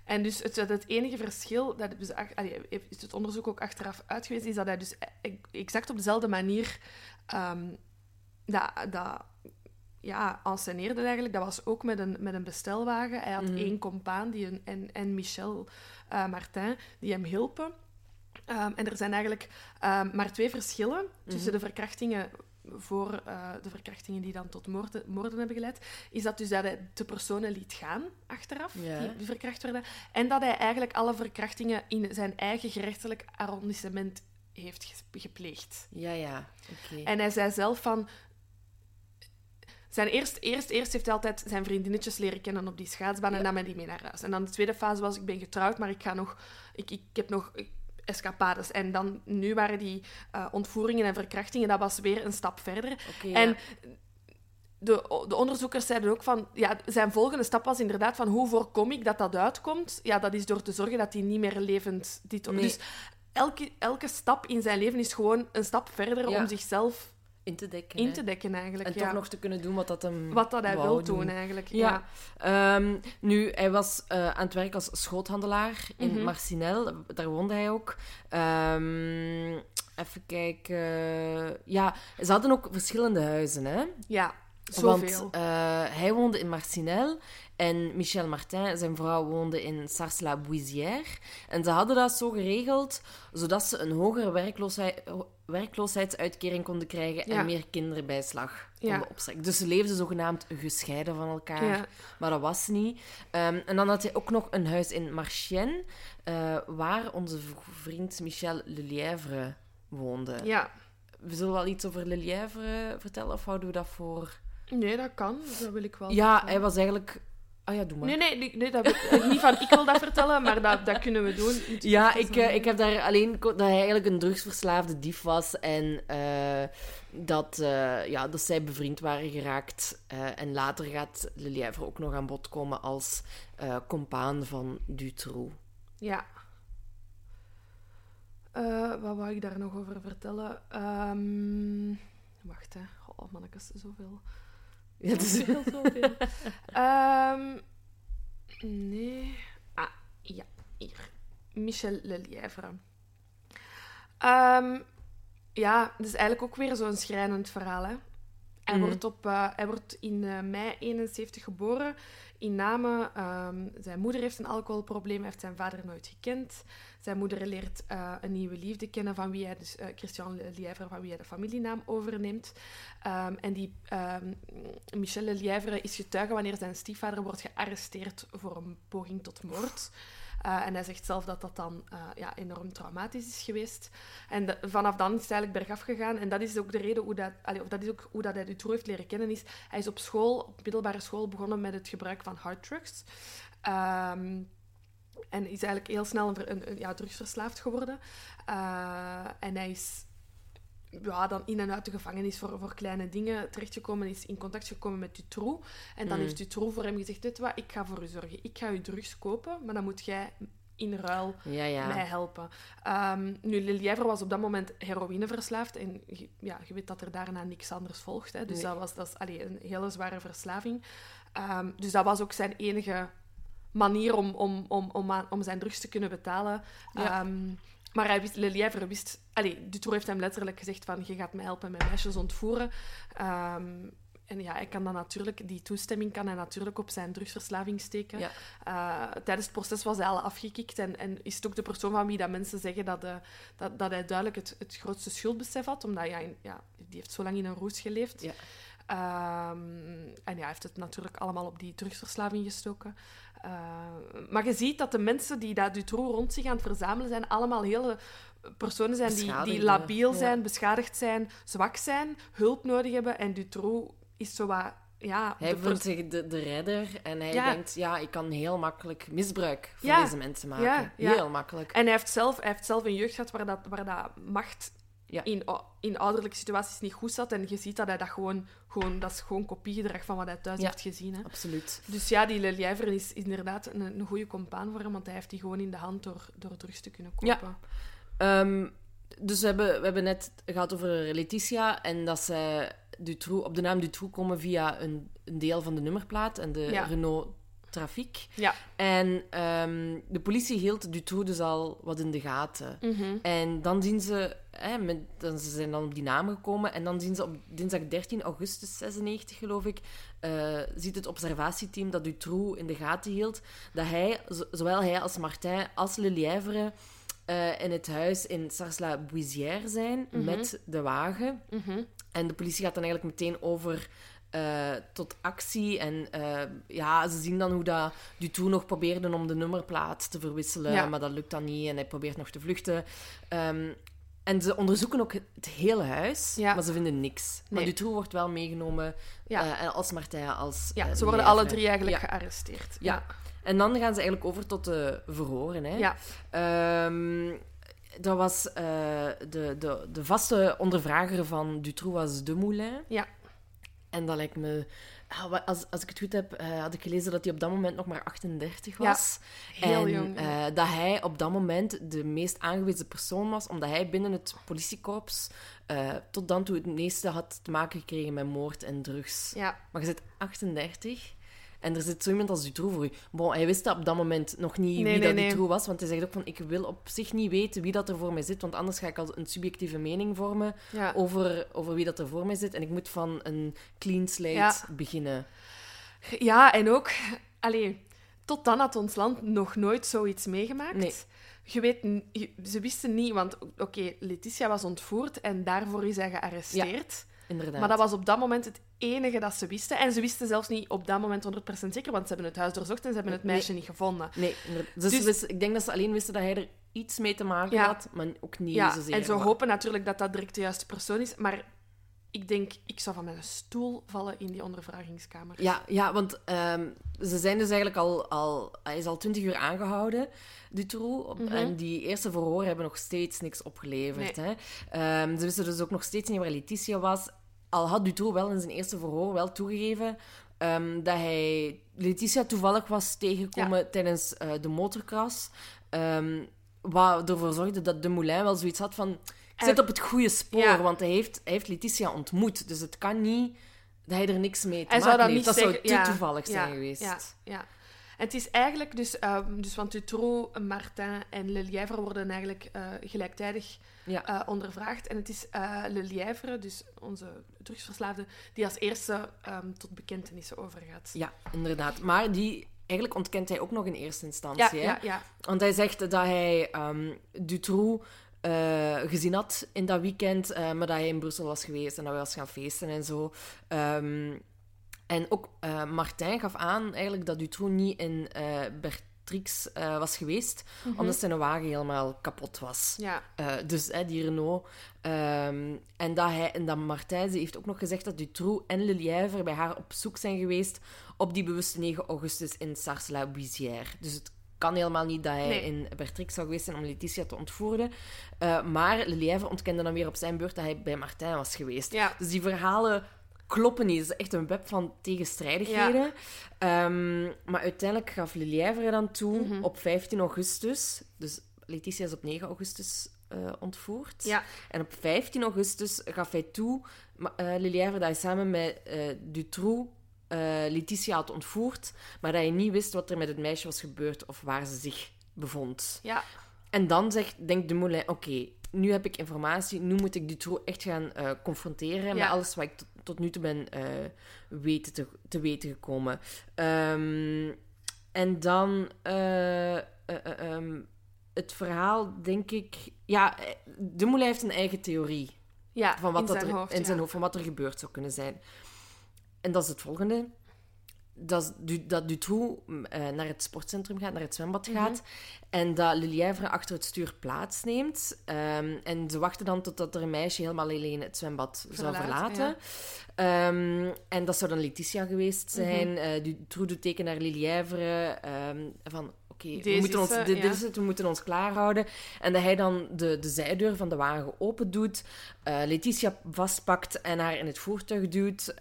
En dus het, het enige verschil, dat dus, allee, is het onderzoek ook achteraf uitgewezen, is dat hij dus e- exact op dezelfde manier ehm, dat, dat ja, enceneerde eigenlijk. Dat was ook met een, met een bestelwagen. Hij had Mhm. één compaan die een, en, en Michel eh, Martin, die hem hielpen. Ehm, en er zijn eigenlijk ehm, maar twee verschillen tussen de verkrachtingen voor eh, de verkrachtingen die dan tot moorden, moorden hebben geleid, is dat dus dat hij de personen liet gaan achteraf, die, verkracht werden, en dat hij eigenlijk alle verkrachtingen in zijn eigen gerechtelijk arrondissement heeft gepleegd. Ja, ja. Oké. En hij zei zelf van... Zijn eerst, eerst, eerst heeft hij altijd zijn vriendinnetjes leren kennen op die schaatsbaan en nam hij die mee naar huis. En dan de tweede fase was, ik ben getrouwd, maar ik, ga nog, ik, ik heb nog escapades. En dan, nu waren die eh, ontvoeringen en verkrachtingen, dat was weer een stap verder. Ja. En de, de onderzoekers zeiden ook van... Ja, zijn volgende stap was inderdaad van hoe voorkom ik dat dat uitkomt? Ja, dat is door te zorgen dat hij niet meer levend... Dit, Nee. Dus elke, elke stap in zijn leven is gewoon een stap verder Ja. om zichzelf in te dekken. in te dekken eigenlijk. En ja. toch nog te kunnen doen wat dat hem Wat dat hij wil doen, eigenlijk. Ja. Ja. Ehm, nu, hij was eh, aan het werk als schoothandelaar in Mhm. Marcinel. Daar woonde hij ook. Ehm, even kijken. Ja, ze hadden ook verschillende huizen, hè? Ja, Want zoveel. eh, hij woonde in Marcinel en Michel Martin, zijn vrouw, woonde in Sars-la-Bouisière. En ze hadden dat zo geregeld, zodat ze een hogere werkloosheid, werkloosheidsuitkering konden krijgen Ja. en meer kinderbijslag Ja. konden opstrekken. Dus ze leefden zogenaamd gescheiden van elkaar, ja. maar dat was niet. Ehm, en dan had hij ook nog een huis in Marchienne, eh, waar onze vriend Michel Lelièvre woonde. ja. We zullen wel iets over Lelièvre vertellen, of houden we dat voor... Nee, dat kan. Dat wil ik wel. Ja, hij was eigenlijk... Ah ja, doe maar. Nee, nee, nee, dat, niet van ik wil dat vertellen, maar dat, dat kunnen we doen. Ja, ik, eh, ik heb daar alleen dat hij eigenlijk een drugsverslaafde dief was en eh, dat, eh, ja, dat zij bevriend waren geraakt. En later gaat Lelièvre ook nog aan bod komen als compaan van Dutroux. Ja. Wat wou ik daar nog over vertellen? Ehm, wacht, hè. Oh, mannetjes, zoveel. Ja, dus, Zoveel, zoveel. Ehm, nee. Ah, ja. Hier. Michel Lelièvre. Ehm, ja, het is eigenlijk ook weer zo'n schrijnend verhaal, hè. Hij, Mhm. wordt op, eh, hij wordt in eh, mei 71 geboren in Namen. Ehm, zijn moeder heeft een alcoholprobleem, heeft zijn vader nooit gekend. Zijn moeder leert eh, een nieuwe liefde kennen van wie hij, dus eh, Christian Lièvre, van wie hij de familienaam overneemt. Ehm, en die ehm, Michel Lièvre is getuige wanneer zijn stiefvader wordt gearresteerd voor een poging tot moord. Eh, en hij zegt zelf dat dat dan eh, ja, enorm traumatisch is geweest. En vanaf dan is het eigenlijk bergaf gegaan. En dat is ook de reden hoe, dat, allee, of dat is ook hoe dat hij Dutroux heeft leren kennen. Is, hij is op school, op middelbare school, begonnen met het gebruik van harddrugs. Ehm en is eigenlijk heel snel een, een, ja, drugsverslaafd geworden. Eh, en hij is ja, dan in en uit de gevangenis voor, voor kleine dingen terechtgekomen, is in contact gekomen met Dutroux. En dan Mm. heeft Dutroux voor hem gezegd, weet wat, ik ga voor u zorgen. Ik ga u drugs kopen, maar dan moet jij in ruil ja, ja. mij helpen. Ehm, nu, Lelièvre was op dat moment heroïneverslaafd. En je- ja, je weet dat er daarna niks anders volgt. Hè. Dus Nee. dat was dat is, allee, een hele zware verslaving. Ehm, dus dat was ook zijn enige manier om, om, om, om, aan- om zijn drugs te kunnen betalen. Ja. Ehm, maar hij wist, Lelièvre wist... Allee, Dutroux heeft hem letterlijk gezegd van... Je gaat mij helpen met meisjes ontvoeren. Ehm, en ja, hij kan dan natuurlijk... Die toestemming kan hij natuurlijk op zijn drugsverslaving steken. Ja. Eh, tijdens het proces was hij al afgekikt. En, en is het ook de persoon van wie dat mensen zeggen dat, eh, dat, dat hij duidelijk het, het grootste schuldbesef had. Omdat ja, in- ja, die heeft zo lang in een roes geleefd. Ja. Ehm, en ja, hij heeft het natuurlijk allemaal op die drugsverslaving gestoken. Eh, maar je ziet dat de mensen die dat Dutroux rond zich aan het verzamelen zijn, allemaal hele personen zijn die, die labiel ja. zijn, beschadigd zijn, zwak zijn, hulp nodig hebben. En Dutroux is zo wat... Ja, Hij voelt zich de, de redder en hij Ja. denkt, ja, ik kan heel makkelijk misbruik van Ja. deze mensen maken. Ja. Heel makkelijk. En hij heeft zelf, hij heeft zelf een jeugd gehad waar dat, waar dat macht Ja. in, in ouderlijke situaties niet goed zat. En je ziet dat hij dat gewoon... gewoon dat is gewoon kopiegedrag van wat hij thuis Ja. heeft gezien. Hè. Absoluut. Dus ja, die Lelièvre is inderdaad een, een goede compaan voor hem, want hij heeft die gewoon in de hand door, door drugs te kunnen Ja. kopen. Ehm, dus we hebben, we hebben net gehad over Letitia en dat zij Dutroux, op de naam Dutroux komen via een, een deel van de nummerplaat en de Ja. Renault Trafiek. Ja. En ehm, de politie hield Dutroux dus al wat in de gaten. Mhm. En dan zien ze, hè, met, dan, ze zijn dan op die naam gekomen en dan zien ze op dinsdag 13 augustus 96, geloof ik, eh, ziet het observatieteam dat Dutroux in de gaten hield, dat hij, zo- zowel hij als Martin als Lelièvre eh, in het huis in Sars-la-Bouisière zijn Mhm. met de wagen. Mhm. En de politie gaat dan eigenlijk meteen over eh, tot actie. En eh, ja, ze zien dan hoe dat Dutroux nog probeerde om de nummerplaat te verwisselen. Ja. Maar dat lukt dan niet en hij probeert nog te vluchten. Ehm, en ze onderzoeken ook het, hele huis, Ja. maar ze vinden niks. Maar. Dutroux wordt wel meegenomen, Ja. eh, en als Martijn, als Ja, ze worden alle drie eigenlijk Ja. gearresteerd. Ja. En dan gaan ze eigenlijk over tot de verhoren. Hè. Ja. Ehm, dat was de, de, de vaste ondervrager van Dutroux was Demoulin. Ja. En dat lijkt me... ah, Als, als ik het goed heb, eh, had ik gelezen dat hij op dat moment nog maar 38 Ja, was. heel en, jong, eh, dat hij op dat moment de meest aangewezen persoon was, omdat hij binnen het politiekorps eh, tot dan toe het meeste had te maken gekregen met moord en drugs. Ja. Maar je zit 38 en er zit zo iemand als Dutroux voor u. Bon, hij wist dat op dat moment nog niet Nee, wie nee, dat nee. Dutroux was, want hij zegt ook van, ik wil op zich niet weten wie dat er voor mij zit, want anders ga ik al een subjectieve mening vormen Ja. over, over wie dat er voor mij zit. En ik moet van een clean slate Ja. beginnen. ja, en ook... Allee, tot dan had ons land nog nooit zoiets meegemaakt. Nee. Je weet, je- ze wisten niet, want oké, Letitia was ontvoerd en daarvoor is hij gearresteerd. Inderdaad. Maar dat was op dat moment het enige dat ze wisten. En ze wisten zelfs niet op dat moment 100% zeker, want ze hebben het huis doorzocht en ze hebben het Nee. meisje niet gevonden. Nee. Dus, Dus- ik denk dat ze alleen wisten dat hij er iets mee te maken Ja. had, maar ook niet Ja, zozeer. en ze Maar- hopen natuurlijk dat dat direct de juiste persoon is, maar ik denk, ik zou van mijn stoel vallen in die ondervragingskamer. Ja, ja want ehm, ze zijn dus eigenlijk al, al... Hij is al twintig uur aangehouden, Dutroux. Mhm. En die eerste verhoor hebben nog steeds niks opgeleverd. Hè. Ehm, ze wisten dus ook nog steeds niet waar Letitia was. Al had Dutroux wel in zijn eerste verhoor wel toegegeven ehm, dat hij Letitia toevallig was tegengekomen tijdens eh, de motorcross. Ehm, wat ervoor zorgde dat de Moulin wel zoiets had van... Ik zit Hij- op het goede spoor, Ja. want hij heeft, hij heeft Letitia ontmoet. Dus het kan niet dat hij er niks mee te Hij maken zou dat heeft. niet dat zeggen. zou te ja, toevallig zijn geweest. Ja, ja. En het is eigenlijk dus, ehm, dus want Dutroux, Martin en Le Lièvre worden eigenlijk eh, gelijktijdig Ja. eh, ondervraagd. En het is eh Le Lièvre, dus onze drugsverslaafde, die als eerste ehm, tot bekentenissen overgaat. Ja, inderdaad. Maar die... Eigenlijk ontkent hij ook nog in eerste instantie. ja, hè? ja, ja. Want hij zegt dat hij ehm Dutroux eh, gezien had in dat weekend, eh, maar dat hij in Brussel was geweest en dat hij was gaan feesten en zo. En ook eh, Martijn gaf aan eigenlijk dat Dutroux niet in eh Bertrix eh, was geweest, omdat zijn wagen helemaal kapot was. ja. Dus hè, die Renault. Ehm, en, dat hij, en dat Martijn, ze heeft ook nog gezegd dat Dutroux en Le Lièvre bij haar op zoek zijn geweest op die bewuste 9 augustus in Sars-la-Buisière. Dus het kan helemaal niet dat hij Nee. in Bertrix zou geweest zijn om Letitia te ontvoeren. Maar Le Lièvre ontkende dan weer op zijn beurt dat hij bij Martijn was geweest. Ja. Dus die verhalen kloppen niet. Het is echt een web van tegenstrijdigheden. Ehm, maar uiteindelijk gaf Le Lièvre dan toe Mhm. op 15 augustus. Dus Letitia is op 9 augustus eh, ontvoerd. Ja. En op 15 augustus gaf hij toe, Lièvre, dat hij samen met eh, Dutroux Letitia had ontvoerd, maar dat hij niet wist wat er met het meisje was gebeurd of waar ze zich bevond. ja. En dan zegt, denkt de Moulin, oké, nu heb ik informatie, nu moet ik Dutroux echt gaan eh, confronteren met alles wat ik tot, tot nu toe ben eh, weten te, te weten gekomen. Ehm, en dan eh, eh, eh, ehm, het verhaal, denk ik... Ja, de Moulin heeft een eigen theorie ja. van wat in dat zijn er, hoofd. in ja. zijn hoofd, van wat er gebeurd zou kunnen zijn. En dat is het volgende. Dat, dat Dutroux mm, eh, naar het sportcentrum gaat, naar het zwembad Mhm. gaat. En dat Le Lièvre achter het stuur plaatsneemt. Ehm, en ze wachten dan totdat er een meisje helemaal alleen het zwembad zou Verlaat, verlaten. Ehm, en dat zou dan Letitia geweest Mhm. zijn. Eh Dutroux doet teken naar Le Lièvre. ehm, van, oké, we, moeten ons, ze, dit, ja. dit is het, we moeten ons klaarhouden. En dat hij dan de, de zijdeur van de wagen open doet, eh, Letitia vastpakt en haar in het voertuig duwt,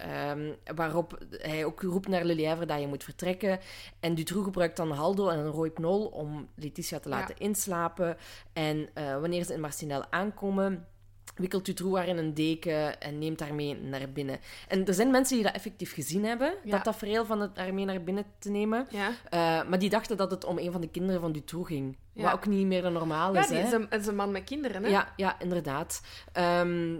waarop hij ook roept naar Le Dat je moet vertrekken. En Dutroux gebruikt dan Haldo en een Rohypnol om Letitia te laten inslapen. En eh, wanneer ze in Marcinel aankomen, wikkelt Dutroux haar in een deken en neemt haar mee naar binnen. En er zijn mensen die dat effectief gezien hebben, Ja. dat tafereel van het haar mee naar binnen te nemen. Ja. Eh, maar die dachten dat het om een van de kinderen van Dutroux ging. Ja. Wat ook niet meer dan normaal Ja, is, die hè? is een, is een man met kinderen, hè? Ja, ja, inderdaad. Ehm,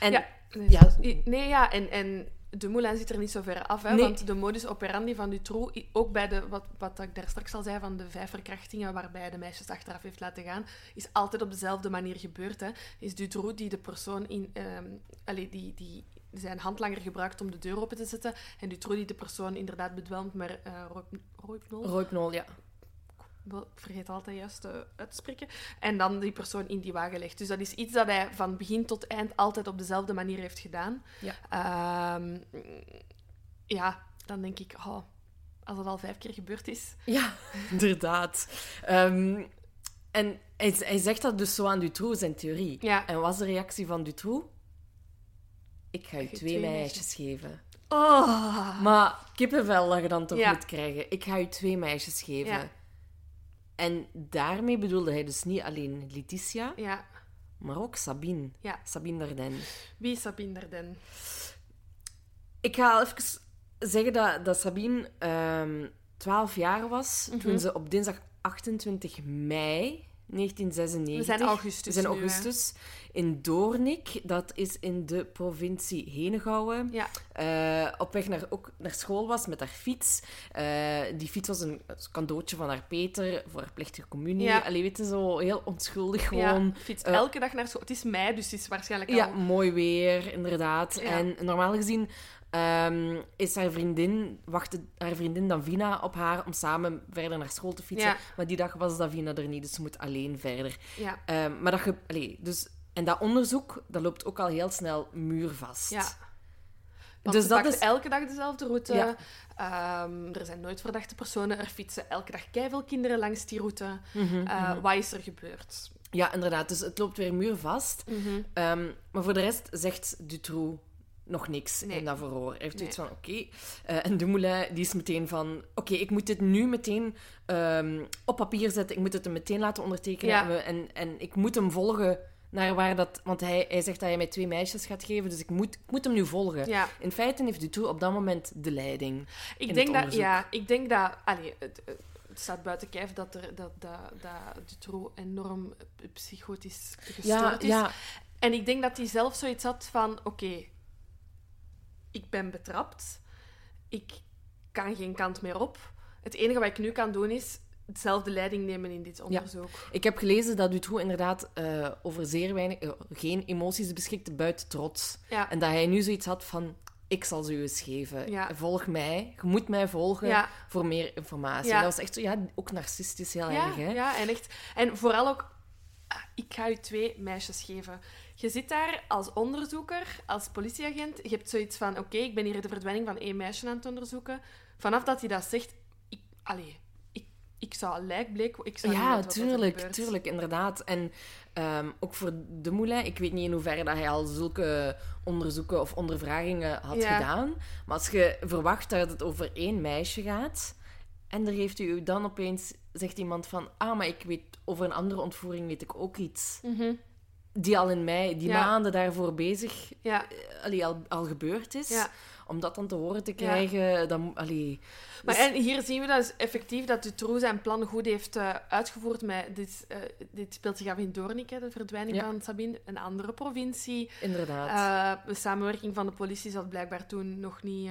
en Ja. Nee, Ja. nee, ja, en, en de Moulin zit er niet zo ver af, hè, Nee. want de modus operandi van Dutroux, ook bij de, wat, wat ik daar straks al zei, van de vijf verkrachtingen waarbij de meisjes achteraf heeft laten gaan, is altijd op dezelfde manier gebeurd. Hè. Is Dutroux die de persoon in... ehm allee, die, die zijn handlanger gebruikt om de deur open te zetten, en Dutroux die de persoon inderdaad bedwelmt met uh, roipnol. Ja. Ik vergeet altijd juist uit te spreken. En dan die persoon in die wagen legt. Dus dat is iets dat hij van begin tot eind altijd op dezelfde manier heeft gedaan. Ja. Ehm, ja, dan denk ik, oh, als dat al vijf keer gebeurd is. Ja, inderdaad. Ehm, en hij, hij zegt dat dus zo aan Dutroux, zijn theorie. Ja. En wat was de reactie van Dutroux? Ik ga je twee, twee meisjes geven. Oh. Maar kippenvel dat je dan toch Ja. moet krijgen. Ik ga je twee meisjes geven. Ja. En daarmee bedoelde hij dus niet alleen Letitia, Ja. maar ook Sabine. Ja. Sabine Darden. Wie is Sabine Darden? Ik ga even zeggen dat, dat Sabine ehm 12 jaar was Mhm. toen ze op dinsdag 28 mei 1996... We zijn augustus We zijn nu, augustus. in Doornik, dat is in de provincie Henegouwen, Ja. eh, op weg naar, ook naar school was met haar fiets. Eh, die fiets was een cadeautje van haar Peter voor haar plechtige communie. Ja. Allee, weet je, zo heel onschuldig ja. gewoon. Fietst eh, elke dag naar school. Het is mei, dus het is waarschijnlijk Ja, mooi weer, inderdaad. Ja. En normaal gezien ehm, is haar vriendin, wachtte haar vriendin Davina op haar om samen verder naar school te fietsen. Ja. Maar die dag was Davina er niet, dus ze moet alleen verder. Ja. Ehm, maar dat ge... Dus En dat onderzoek, dat loopt ook al heel snel muurvast. Ja. Want Dus dat is- elke dag dezelfde route. Ja. Ehm, er zijn nooit verdachte personen. Er fietsen elke dag keiveel kinderen langs die route. Mhm, Eh, mhm. Wat is er gebeurd? Ja, inderdaad. Dus het loopt weer muurvast. Ehm, maar voor de rest zegt Dutroux nog niks Nee. in dat verhoor. Hij heeft Nee. zoiets van, oké. Eh, en Dumoulin, die is meteen van... Oké, ik moet dit nu meteen ehm, op papier zetten. Ik moet het hem meteen laten ondertekenen. Ja. En, en, ik moet hem volgen naar waar dat... Want hij, hij zegt dat hij mij twee meisjes gaat geven, dus ik moet, ik moet hem nu volgen. Ja. In feite heeft Dutroux op dat moment de leiding. Ik denk dat, ja, ik denk dat, allee, het, het staat buiten kijf dat, er, dat, dat, dat Dutroux enorm psychotisch gestoord Ja, is. ja, En ik denk dat hij zelf zoiets had van, oké, ik ben betrapt, ik kan geen kant meer op. Het enige wat ik nu kan doen is hetzelfde leiding nemen in dit onderzoek. Ik heb gelezen dat Dutroux inderdaad eh, over zeer weinig, eh, geen emoties beschikte buiten trots. Ja, En dat hij nu zoiets had van, ik zal ze u eens geven. Ja. Volg mij. Je moet mij volgen ja. voor meer informatie. Ja. Dat was echt zo, ja, ook narcistisch heel erg, hè? ja, en echt. En vooral ook, ik ga u twee meisjes geven. Je zit daar als onderzoeker, als politieagent. Je hebt zoiets van: oké, ik ben hier de verdwijning van één meisje aan het onderzoeken. Vanaf dat hij dat zegt, ik, allee, ik, ik zou lijkbleek. Ik zou Ja, tuurlijk, tuurlijk, inderdaad. En ehm, ook voor de Moulin, ik weet niet in hoeverre dat hij al zulke onderzoeken of ondervragingen had Ja. gedaan. Maar als je verwacht dat het over één meisje gaat, en er heeft u dan opeens, zegt iemand van, ah, maar ik weet, over een andere ontvoering weet ik ook iets. Mhm. Die al in mei, die Ja. maanden daarvoor bezig, Ja, eh, allee, al, al gebeurd is. ja. Om dat dan te horen te krijgen, dan... Allee, Maar dus- en hier zien we dus effectief dat Dutroux zijn plan goed heeft eh, uitgevoerd. Met, dit, eh, dit speelt zich af in Doornik, hè, de verdwijning van Sabine. Een andere provincie. inderdaad. De samenwerking van de politie zat blijkbaar toen nog niet...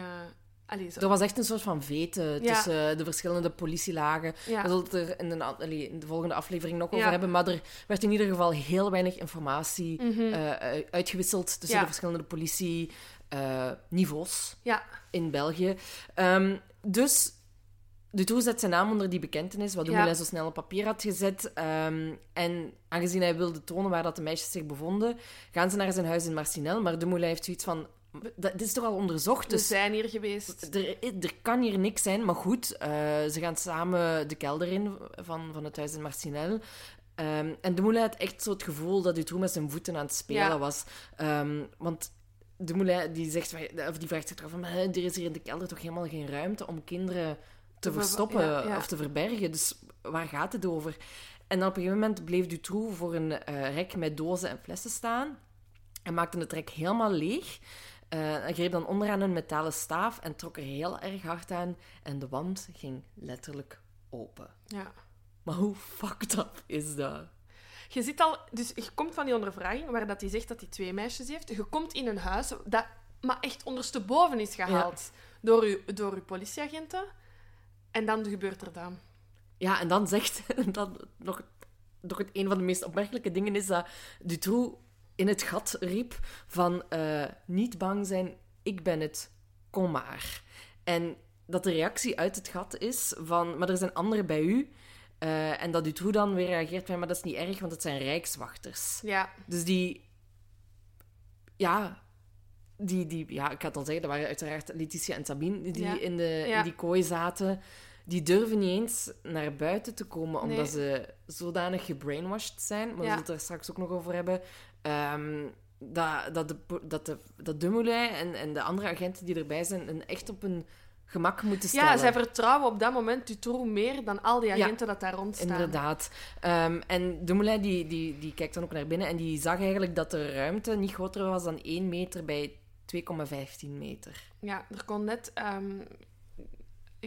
allee, zo. Er was echt een soort van vete Ja. tussen de verschillende politielagen. Ja. We zullen het er in de, allee, in de volgende aflevering nog over hebben. Maar er werd in ieder geval heel weinig informatie Mhm. eh, eh, uitgewisseld tussen de verschillende politieniveaus ja, in België. Ehm, dus Dutroux zet zijn naam onder die bekentenis, wat. Dumoulin zo snel op papier had gezet. Ehm, en aangezien hij wilde tonen waar dat de meisjes zich bevonden, gaan ze naar zijn huis in Marcinel. Maar Dumoulin heeft zoiets van... Dat, dit is toch al onderzocht? we Dus zijn hier geweest. er, er kan hier niks zijn, maar goed, eh, ze gaan samen de kelder in van, van het huis in Marcinel. Ehm, en de Moulin had echt zo het gevoel dat Dutroux met zijn voeten aan het spelen Ja. was. Ehm, want de Moulin die zegt, of die vraagt zich af van, "Hè, er is hier in de kelder toch helemaal geen ruimte om kinderen te Te ver- verstoppen ja, ja. of te verbergen. Dus waar gaat het over? En dan op een gegeven moment bleef Dutroux voor een eh, rek met dozen en flessen staan en maakte het rek helemaal leeg. Hij greep dan onderaan een metalen staaf en trok er heel erg hard aan. En de wand ging letterlijk open. Ja. Maar hoe fucked up is dat? Je zit al... Dus je komt van die ondervraging, waar dat hij zegt dat hij twee meisjes heeft. Je komt in een huis dat maar echt ondersteboven is gehaald door, uw, door uw politieagenten. En dan gebeurt er dan. Ja, en dan zegt... Dan nog, nog het, een van de meest opmerkelijke dingen is dat Dutroux in het gat riep van... eh, niet bang zijn, ik ben het, kom maar. En dat de reactie uit het gat is van... Maar er zijn anderen bij u. Eh, en dat Dutroux dan weer reageert van... Maar dat is niet erg, want het zijn rijkswachters. Ja. Dus die... Ja... Die, die, ja, ik het al zeggen, dat waren uiteraard Letitia en Sabine die Ja. in, de, Ja. in die kooi zaten. Die durven niet eens naar buiten te komen, omdat Nee. ze zodanig gebrainwashed zijn. Maar we zullen het er straks ook nog over hebben. Ehm, dat, dat, de, dat, de, dat Dumoulin en, en de andere agenten die erbij zijn, een echt op hun gemak moeten stellen. Ja, zij vertrouwen op dat moment Dutroux meer dan al die Ja. agenten dat daar rondstaan. Inderdaad. Ehm, en Dumoulin die, die, die kijkt dan ook naar binnen en die zag eigenlijk dat de ruimte niet groter was dan 1 meter bij 2,15 meter. Ja, er kon net... ehm,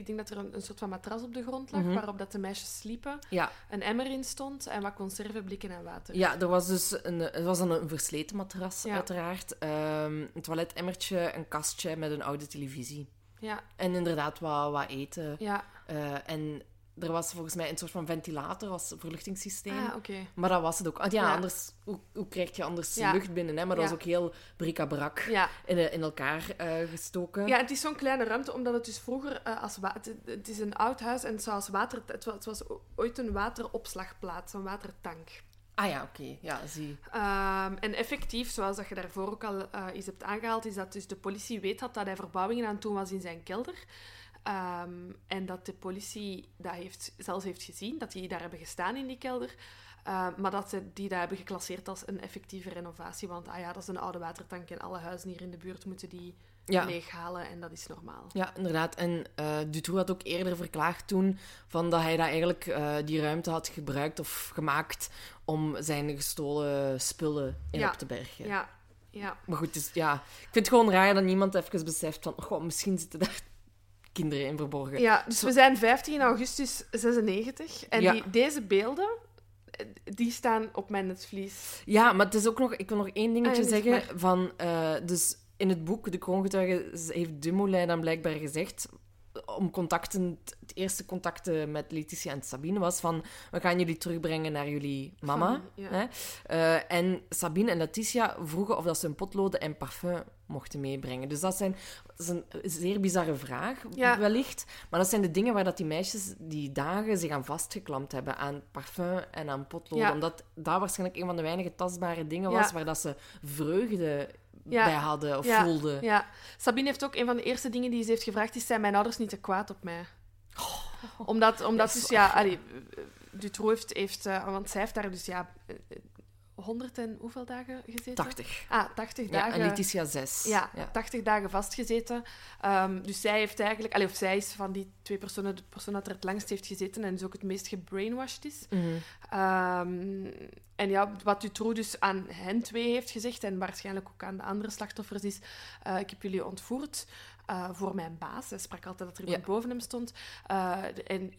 ik denk dat er een, een soort van matras op de grond lag, Mhm. waarop dat de meisjes sliepen. Ja, Een emmer in stond en wat conserveblikken en water. ja er was dus een, het was dan een versleten matras, Ja. uiteraard. Ehm, een toiletemmertje, een kastje met een oude televisie. Ja, En inderdaad wat, wat eten. ja. Eh, en er was volgens mij een soort van ventilator als verluchtingssysteem. Ah. Maar dat was het ook. Ah, ja, Ja. anders, hoe, hoe krijg je anders Ja. lucht binnen? Hè? Maar dat Ja. was ook heel bric-à-brac in, eh, in elkaar eh, gestoken. ja, het is zo'n kleine ruimte, omdat het dus vroeger eh, als het, het is een oud huis en het, als water, het, was, het was ooit een wateropslagplaats, een watertank. Ah ja, oké. Ja, zie. Ehm, en effectief, zoals dat je daarvoor ook al uh, eens hebt aangehaald, is dat dus de politie weet had dat hij verbouwingen aan het doen was in zijn kelder. Ehm, en dat de politie dat heeft, zelfs heeft gezien, dat die daar hebben gestaan in die kelder. Ehm, maar dat ze die dat hebben geclasseerd als een effectieve renovatie. Want ah ja, dat is een oude watertank en alle huizen hier in de buurt moeten die ja. leeghalen en dat is normaal. Ja, inderdaad. En uh, Dutroux had ook eerder verklaard toen van dat hij dat eigenlijk uh, die ruimte had gebruikt of gemaakt om zijn gestolen spullen in op te bergen. Ja, ja. Maar goed, dus, ja, ik vind het gewoon raar dat niemand even beseft van, goh, misschien zitten daar kinderen in verborgen. Ja, dus we zijn 15 augustus 96 en die, deze beelden, die staan op mijn netvlies. Ja, maar het is ook nog, ik wil nog één dingetje ah, zeggen van, uh, dus in het boek De Kroongetuige heeft Dumoulin dan blijkbaar gezegd om contacten, het eerste contacten met Letitia en Sabine was van we gaan jullie terugbrengen naar jullie mama. hè? Uh, en Sabine en Letitia vroegen of dat ze een potloden en parfum mochten meebrengen. Dus dat, zijn, dat is een zeer bizarre vraag, wellicht. Maar dat zijn de dingen waar dat die meisjes die dagen zich aan vastgeklampt hebben. Aan parfum en aan potloden. Omdat dat waarschijnlijk een van de weinige tastbare dingen was waar dat ze vreugde ja. bij hadden of ja. voelden. Ja. Sabine heeft ook een van de eerste dingen die ze heeft gevraagd, is zijn mijn ouders niet te kwaad op mij? Oh. Omdat, omdat dus, ja, allee, Dutroux heeft, heeft uh, want zij heeft daar dus ja, 100 en hoeveel dagen gezeten? 80. Ah, 80 dagen. Ja, en Letitia 6. Ja, 80 dagen vastgezeten. Um, dus zij heeft eigenlijk, allee, of zij is van die twee personen de persoon dat er het langst heeft gezeten en dus ook het meest gebrainwashed is. Mm -hmm. um, en ja, wat Dutroux dus aan hen twee heeft gezegd en waarschijnlijk ook aan de andere slachtoffers is: uh, ik heb jullie ontvoerd. Uh, voor mijn baas. Hij sprak altijd dat er iemand ja. boven hem stond. Uh, en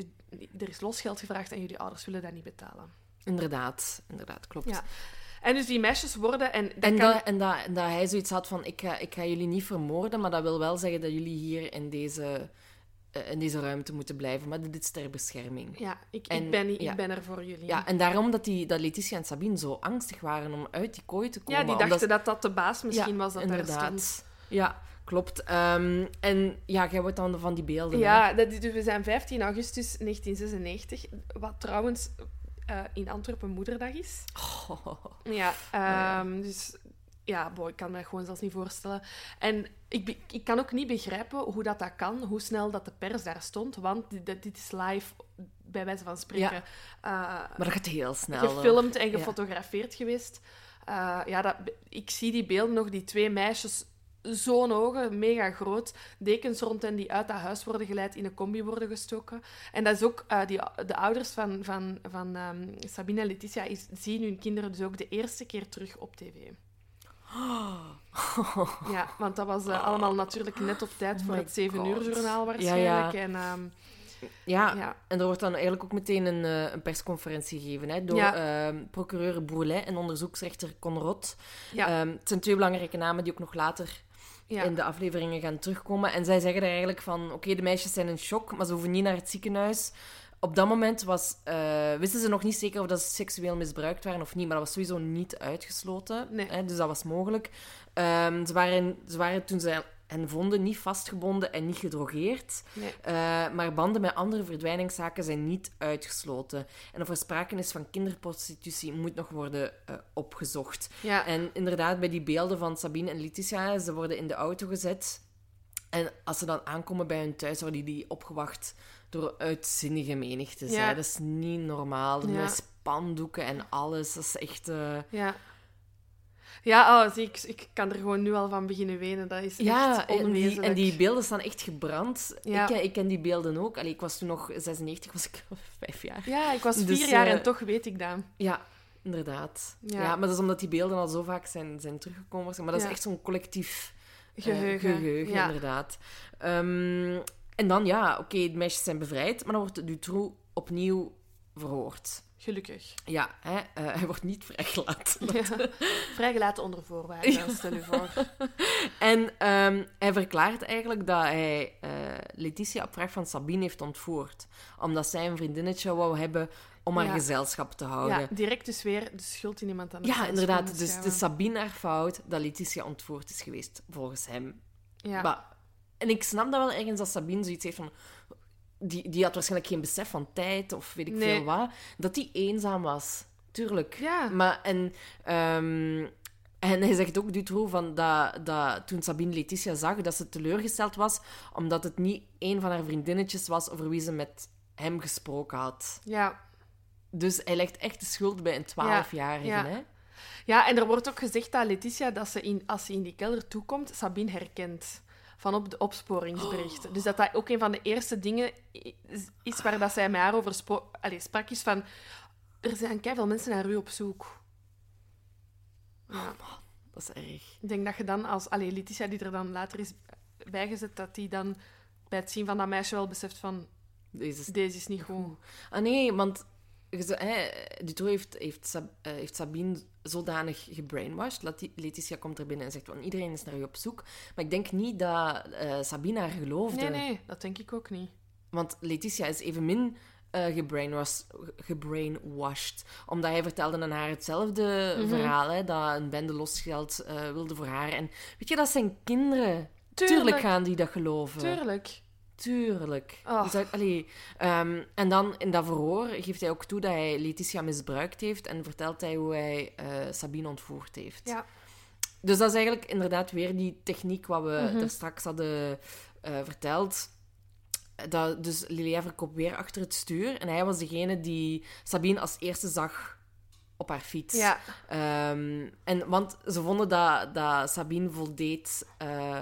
er is losgeld gevraagd en jullie ouders willen dat niet betalen. Inderdaad, inderdaad, klopt. Ja. En dus die meisjes worden... En, dat en, kan... dat, en, dat, en dat hij zoiets had van, ik ga, ik ga jullie niet vermoorden, maar dat wil wel zeggen dat jullie hier in deze, uh, in deze ruimte moeten blijven. Maar dit is ter bescherming. Ja, ik, en, ik, ben, ik ben er voor jullie. Ja, en daarom dat, die, dat Letitia en Sabine zo angstig waren om uit die kooi te komen. Ja, die dachten dat dat de baas misschien was dat inderdaad. daar stond. Ja, klopt. Um, en ja, jij wordt dan van die beelden. Ja, dat, dus we zijn 15 augustus 1996. Wat trouwens uh, in Antwerpen Moederdag is. Oh. Ja, um, dus ja, boy, ik kan me dat gewoon zelfs niet voorstellen. En ik, ik kan ook niet begrijpen hoe dat, dat kan, hoe snel dat de pers daar stond, want dit, dit is live, bij wijze van spreken. Ja. Uh, maar dat gaat heel snel. Gefilmd en gefotografeerd ja. geweest. Uh, ja, dat, ik zie die beelden nog, die twee meisjes zo'n ogen, mega groot. Dekens rond hen die uit dat huis worden geleid, in een combi worden gestoken. En dat is ook, uh, die, de ouders van, van, van um, Sabine en Letitia is, zien hun kinderen dus ook de eerste keer terug op tv. Ja, want dat was uh, allemaal natuurlijk net op tijd oh voor het 7 uur journaal waarschijnlijk. Ja, ja. En, um, ja, ja, en er wordt dan eigenlijk ook meteen een, uh, een persconferentie gegeven hè, door ja. uh, procureur Bourlet en onderzoeksrechter Conrot. Ja. Um, het zijn twee belangrijke namen die ook nog later ja. in de afleveringen gaan terugkomen. En zij zeggen er eigenlijk van, oké, de meisjes zijn in shock, maar ze hoeven niet naar het ziekenhuis. Op dat moment was, uh, wisten ze nog niet zeker of dat ze seksueel misbruikt waren of niet, maar dat was sowieso niet uitgesloten. Nee. Hè, dus dat was mogelijk. Um, ze, waren, ze waren toen ze en vonden niet vastgebonden en niet gedrogeerd. Nee. Uh, maar banden met andere verdwijningszaken zijn niet uitgesloten. En of er sprake is van kinderprostitutie, moet nog worden uh, opgezocht. Ja. En inderdaad, bij die beelden van Sabine en Letitia, ze worden in de auto gezet. En als ze dan aankomen bij hun thuis, worden die opgewacht door uitzinnige menigte. Ja. Dat is niet normaal. Ja. Met spandoeken en alles. Dat is echt... Uh... Ja. Ja, oh, zie, ik, ik kan er gewoon nu al van beginnen wenen. Dat is ja, echt en die, en die beelden staan echt gebrand. Ja. Ik, ik ken die beelden ook. Allee, ik was toen nog 96, was ik vijf jaar. Ja, ik was dus, vier jaar uh, en toch weet ik dat. Ja, inderdaad. Ja. ja. maar dat is omdat die beelden al zo vaak zijn, zijn teruggekomen. Maar dat is echt zo'n collectief uh, geheugen, geheugen inderdaad. Um, en dan, ja, oké, okay, de meisjes zijn bevrijd, maar dan wordt Dutroux opnieuw verhoord. Gelukkig. Ja, hè, uh, hij wordt niet vrijgelaten. Ja, vrijgelaten onder voorwaarden, stel je voor. en um, hij verklaart eigenlijk dat hij uh, Letitia op vraag van Sabine heeft ontvoerd. Omdat zij een vriendinnetje wou hebben om haar ja. gezelschap te houden. Ja, direct dus weer de schuld in iemand aan Ja, inderdaad. Dus het is Sabine haar fout dat Letitia ontvoerd is geweest, volgens hem. Ja. Maar, en ik snap dat wel ergens dat Sabine zoiets heeft van die, die had waarschijnlijk geen besef van tijd of weet ik veel wat. Dat die eenzaam was. tuurlijk. Ja. Maar, en, ehm, en hij zegt ook, Dutroux, van dat, dat toen Sabine Letitia zag, dat ze teleurgesteld was, omdat het niet een van haar vriendinnetjes was over wie ze met hem gesproken had. Ja. Dus hij legt echt de schuld bij een 12-jarige, Ja. hè? ja, en er wordt ook gezegd dat Letitia, dat ze in, als ze in die kelder toekomt, Sabine herkent. Van op de opsporingsberichten. Dus dat dat ook een van de eerste dingen is, is waar dat zij haar over Allee, sprak, is van... Er zijn veel mensen naar u op zoek. Ja. Dat is erg. Ik denk dat je dan als... Allee, Letitia, die er dan later is bijgezet, dat die dan bij het zien van dat meisje wel beseft van... Deze is Deze is niet goed. Ah nee, want Dutroux heeft, heeft, Sab- eh, heeft Sabine zodanig gebrainwashed. Letitia komt er binnen en zegt, van iedereen is naar je op zoek. Maar ik denk niet dat eh, Sabine haar geloofde. Nee, nee, dat denk ik ook niet. Want Letitia is evenmin eh gebrainwashed, gebrainwashed. Omdat hij vertelde aan haar hetzelfde Mhm. verhaal. Hè, dat een bende losgeld wilde voor haar. En weet je, dat zijn kinderen. Tuurlijk. Tuurlijk gaan die dat geloven. Tuurlijk. Tuurlijk. Oh. Dus allee, ehm, en dan in dat verhoor geeft hij ook toe dat hij Letitia misbruikt heeft en vertelt hij hoe hij eh, Sabine ontvoerd heeft. Ja. Dus dat is eigenlijk inderdaad weer die techniek wat we Mhm. daar straks hadden eh, verteld. Dat, dus Lilièvre kop weer achter het stuur en hij was degene die Sabine als eerste zag op haar fiets. Ja. Ehm, en, want ze vonden dat, dat Sabine voldeed eh,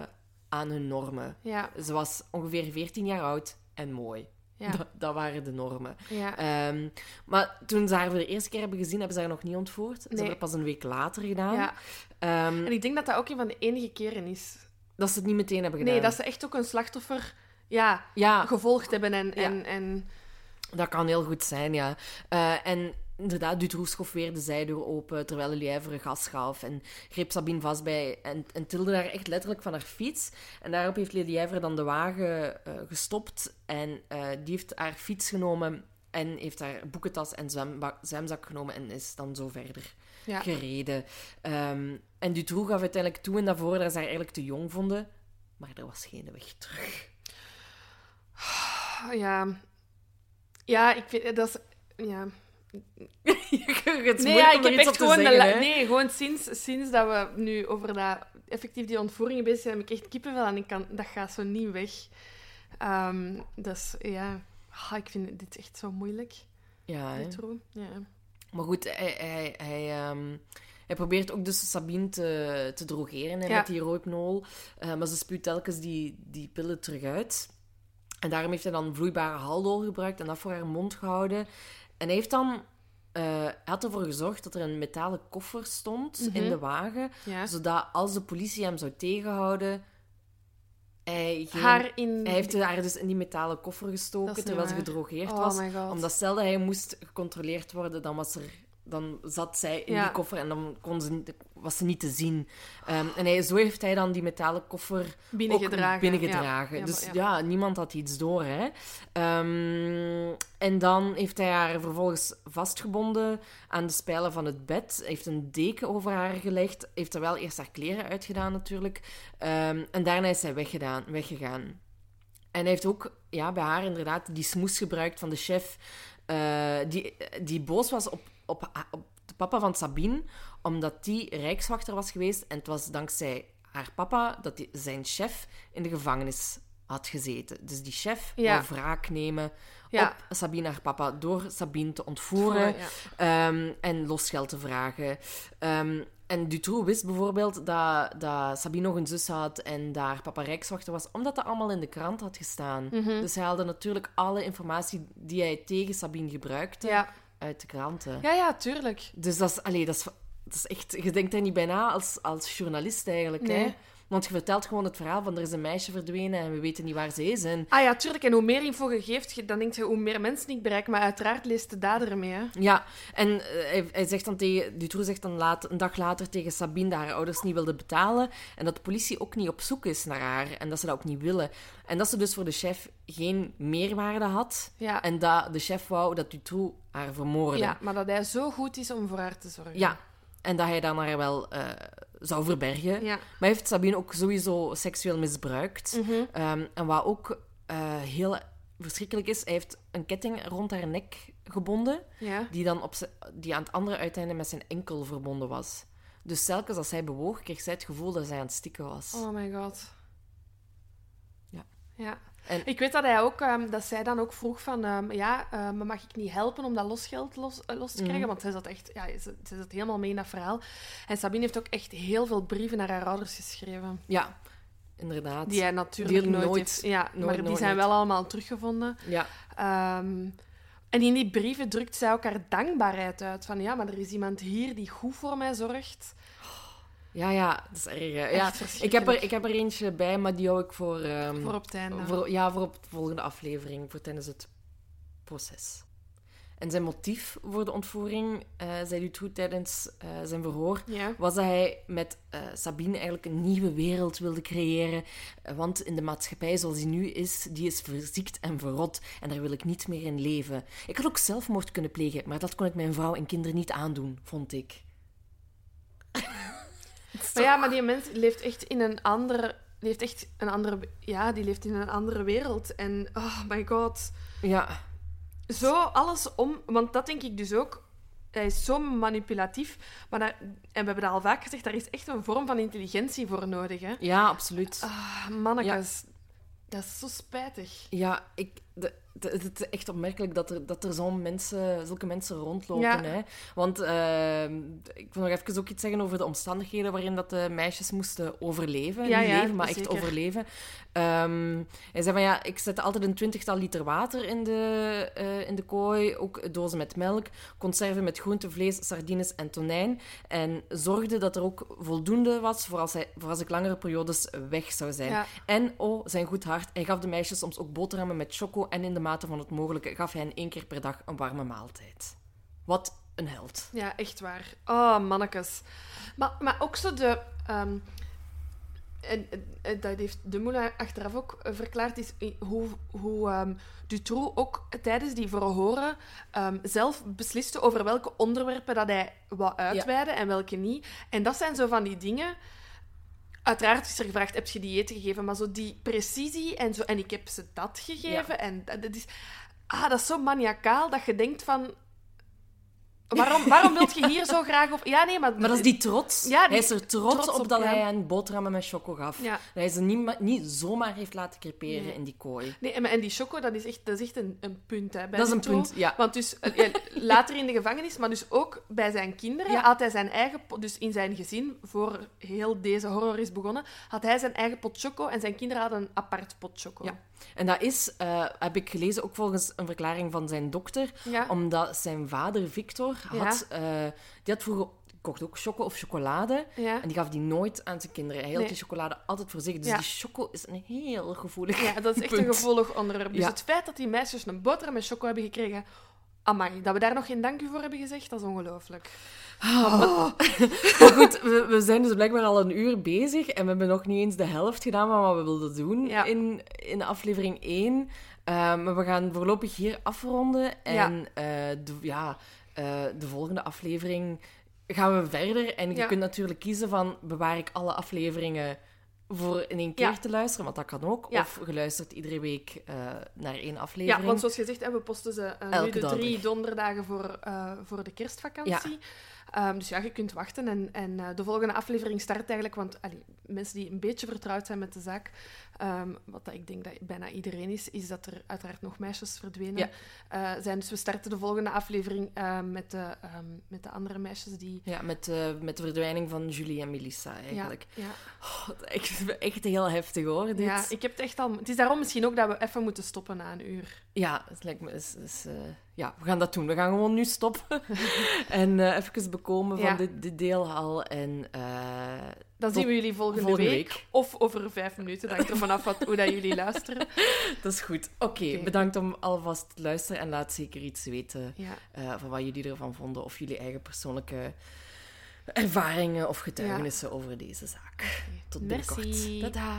aan hun normen. Ja. Ze was ongeveer 14 jaar oud en mooi. Ja. Dat, dat waren de normen. Ja. Ehm, maar toen ze haar voor de eerste keer hebben gezien, hebben ze haar nog niet ontvoerd. Ze hebben het pas een week later gedaan. ja. Ehm, En ik denk dat dat ook een van de enige keren is. dat ze het niet meteen hebben gedaan. Nee, dat ze echt ook een slachtoffer ja, gevolgd hebben. En, en, en dat kan heel goed zijn, ja. Eh, en inderdaad, Dutroux schof weer de zijdeur open, terwijl Lièvre gas gaf. En greep Sabine vast bij en, en tilde haar echt letterlijk van haar fiets. En daarop heeft Lièvre dan de wagen eh, gestopt. En eh, die heeft haar fiets genomen en heeft haar boekentas en zwemzak genomen en is dan zo verder ja. gereden. Ehm, en Dutroux gaf uiteindelijk toe in dat dat ze haar eigenlijk te jong vonden. Maar er was geen weg terug. ja. Ja, ik vind dat is... Ja. het Nee, ja, ik heb echt gewoon... zeggen, nee, gewoon sinds, sinds dat we nu over dat, effectief die ontvoeringen bezig zijn, heb ik echt kippenvel en ik kan, dat gaat zo niet weg. Ehm dus ja, Ah, ik vind dit echt zo moeilijk. Ja. Ja. Maar goed, hij, hij, hij, ehm, hij probeert ook dus Sabine te, te drogeren hè, Ja. met die rohypnol. Eh, maar ze spuwt telkens die, die pillen terug uit. En daarom heeft hij dan vloeibare haldol gebruikt en dat voor haar mond gehouden. En hij heeft dan... hij had ervoor gezorgd dat er een metalen koffer stond in Mhm. de wagen. ja. Zodat als de politie hem zou tegenhouden... Hij, Haar in... hij heeft haar dus in die metalen koffer gestoken terwijl ze gedrogeerd oh was omdat stel dat hij moest gecontroleerd worden, dan, was er, dan zat zij in Ja. die koffer en dan kon ze, was ze niet te zien. Ehm, en hij, zo heeft hij dan die metalen koffer binnengedragen. ook binnengedragen. Ja. Dus ja. niemand had iets door. Hè? Ehm, en dan heeft hij haar vervolgens vastgebonden aan de spijlen van het bed. Heeft een deken over haar gelegd. Heeft er wel eerst haar kleren uitgedaan natuurlijk. Ehm, en daarna is hij weggedaan, weggegaan. En hij heeft ook ja, bij haar inderdaad die smoes gebruikt van de chef. eh, die, die boos was op, op, op de papa van Sabine, omdat die rijkswachter was geweest. En het was dankzij haar papa dat die, zijn chef in de gevangenis had gezeten. Dus die chef Ja. wou wraak nemen Ja. op Sabine, haar papa, door Sabine te ontvoeren Ja. ehm, en losgeld te vragen. Ehm, en Dutroux wist bijvoorbeeld dat, dat Sabine nog een zus had en dat haar papa rijkswachter was, omdat dat allemaal in de krant had gestaan. Mhm. Dus hij haalde natuurlijk alle informatie die hij tegen Sabine gebruikte Ja. Uit de kranten. ja, ja, tuurlijk. Dus dat is, allee, dat, is, dat is echt... Je denkt daar niet bij na als, als journalist eigenlijk, hè? Want je vertelt gewoon het verhaal van er is een meisje verdwenen en we weten niet waar ze is. En Ah ja, tuurlijk. En hoe meer info je geeft, dan denk je hoe meer mensen ik bereik. Maar uiteraard leest de dader ermee. Hè. Ja, en eh, hij, hij zegt dan tegen, Dutroux zegt dan laat, een dag later tegen Sabine dat haar ouders niet wilden betalen en dat de politie ook niet op zoek is naar haar en dat ze dat ook niet willen. En dat ze dus voor de chef geen meerwaarde had Ja. en dat de chef wou dat Dutroux haar vermoordde. ja, maar dat hij zo goed is om voor haar te zorgen. Ja, en dat hij dan haar wel eh, zou verbergen. Ja. Maar hij heeft Sabine ook sowieso seksueel misbruikt. Ehm, en wat ook eh, heel verschrikkelijk is, hij heeft een ketting rond haar nek gebonden, Ja. die, dan op die aan het andere uiteinde met zijn enkel verbonden was. Dus telkens als hij bewoog, kreeg zij het gevoel dat zij aan het stikken was. Oh my god. Ja. Ja. En- Ik weet dat hij ook, ehm, dat zij dan ook vroeg van, ehm, ja, maar mag ik niet helpen om dat losgeld los, eh, los te krijgen? Mhm. Want zij zat echt, ja, ze, ze zat helemaal mee in dat verhaal. En Sabine heeft ook echt heel veel brieven naar haar ouders geschreven. Ja, inderdaad. Die hij natuurlijk Die nooit, nooit- heeft. Ja, nooit, maar die nooit, zijn wel allemaal teruggevonden. Ja, en in die brieven drukt zij ook haar dankbaarheid uit. Van ja, maar er is iemand hier die goed voor mij zorgt. Ja, ja, dat is erg. Ja, ik, heb er, ik heb er eentje bij, maar die hou ik voor... ehm, Voor op het einde. Voor, ja, voor op de volgende aflevering, voor tijdens het proces. En zijn motief voor de ontvoering, eh zei Dutroux tijdens eh, zijn verhoor, Ja. was dat hij met eh, Sabine eigenlijk een nieuwe wereld wilde creëren. Want in de maatschappij zoals die nu is, die is verziekt en verrot. En daar wil ik niet meer in leven. Ik had ook zelfmoord kunnen plegen, maar dat kon ik mijn vrouw en kinderen niet aandoen, vond ik. Maar ja, maar die mens leeft echt in een andere... Die heeft echt een andere... Ja, die leeft in een andere wereld. En, oh my god. Ja, Zo alles om... Want dat denk ik dus ook. Hij is zo manipulatief. Maar daar, en we hebben dat al vaak gezegd, daar is echt een vorm van intelligentie voor nodig. Hè? ja absoluut. Ah, mannekes. Dat is zo spijtig. Ja, ik, het is echt opmerkelijk dat er, dat er zo'n mensen, zulke mensen rondlopen. Ja. Hè? Want eh, ik wil nog even ook iets zeggen over de omstandigheden waarin dat de meisjes moesten overleven. Ja, Niet ja, leven, maar echt overleven. Ehm, hij zei van ja, ik zette altijd een twintigtal liter water in de, eh, in de kooi. Ook dozen met melk, conserven met groente, vlees, sardines en tonijn. En zorgde dat er ook voldoende was voor als, hij, voor als ik langere periodes weg zou zijn. En, oh, zijn goed hart, hij gaf de meisjes soms ook boterhammen met choco en in de mate van het mogelijke gaf hij hen één keer per dag een warme maaltijd. Wat een held. Ja, echt waar. Oh, mannekes. Maar, maar ook zo de... ehm, en, en dat heeft de Moulin achteraf ook eh, verklaard, is i- hoe, hoe ehm, Dutroux ook tijdens die verhoren ehm, zelf besliste over welke onderwerpen dat hij wou uitweiden en welke niet. En dat zijn zo van die dingen... Uiteraard is er gevraagd, heb je die eten gegeven? Maar zo die precisie en zo... En ik heb ze dat gegeven. En dat, dat is... Ah, dat is zo maniacaal dat je denkt van... Waarom, waarom wilt je hier zo graag op... Ja, nee, maar... Maar dat is die trots. Ja, die- hij is er trots, trots op, op, dat ja. hij hen boterhammen met choco gaf. Ja. Dat hij ze niet, niet zomaar heeft laten creperen Nee. in die kooi. Nee, en- en die choco, dat is echt, dat is echt een, een punt. Hè, bij Dat is een punt, ja. Want dus, eh, later in de gevangenis, maar dus ook bij zijn kinderen, Ja. had hij zijn eigen dus in zijn gezin, voor heel deze horror is begonnen, had hij zijn eigen pot choco en zijn kinderen hadden een apart pot choco. Ja. En dat is, eh, heb ik gelezen, ook volgens een verklaring van zijn dokter. Omdat zijn vader, Victor, had, eh, die had vroeger kocht ook choco of chocolade. Ja. En die gaf die nooit aan zijn kinderen. Hij hield Nee. die chocolade altijd voor zich. Dus Ja. die choco is een heel gevoelig Ja, dat is echt punt. een gevoelig onderwerp. Dus Ja. het feit dat die meisjes een boterham met choco hebben gekregen... Amai, dat we daar nog geen dank u voor hebben gezegd, dat is ongelooflijk. Maar goed, we, we zijn dus blijkbaar al een uur bezig en we hebben nog niet eens de helft gedaan van wat we wilden doen in, in aflevering 1. Eh, maar we gaan voorlopig hier afronden. En eh, de, ja, eh, de volgende aflevering gaan we verder. En je Ja. kunt natuurlijk kiezen van bewaar ik alle afleveringen voor in één keer Ja. te luisteren, want dat kan ook. Ja. Of je luistert iedere week eh, naar één aflevering. Ja, want zoals gezegd, hè, we posten ze eh, nu Elke de drie donderdag. donderdagen voor, voor de kerstvakantie. Ehm, dus ja, je kunt wachten. En, en eh, de volgende aflevering start eigenlijk... Want allee, mensen die een beetje vertrouwd zijn met de zaak... ehm, wat dat ik denk dat bijna iedereen is, is dat er uiteraard nog meisjes verdwenen Ja. eh, zijn. Dus we starten de volgende aflevering eh, met, de, ehm, met de andere meisjes die... Ja, met, eh, met de verdwijning van Julie en Melissa eigenlijk. Ja, ja. Oh, echt, echt heel heftig hoor. Dit. ja, ik heb het echt al... Het is daarom misschien ook dat we even moeten stoppen na een uur. Ja, het lijkt me... Is, is, ja, we gaan dat doen. We gaan gewoon nu stoppen. en eh even bekomen van Ja. dit, dit deel al. En eh, Dan zien we jullie volgende, volgende week. week. Of over vijf minuten. Hangt er vanaf wat, hoe dat jullie luisteren. dat is goed. Oké, bedankt om alvast te luisteren. En laat zeker iets weten Ja. eh, van wat jullie ervan vonden. Of jullie eigen persoonlijke ervaringen of getuigenissen over deze zaak. Tot binnenkort. Merci. Tada!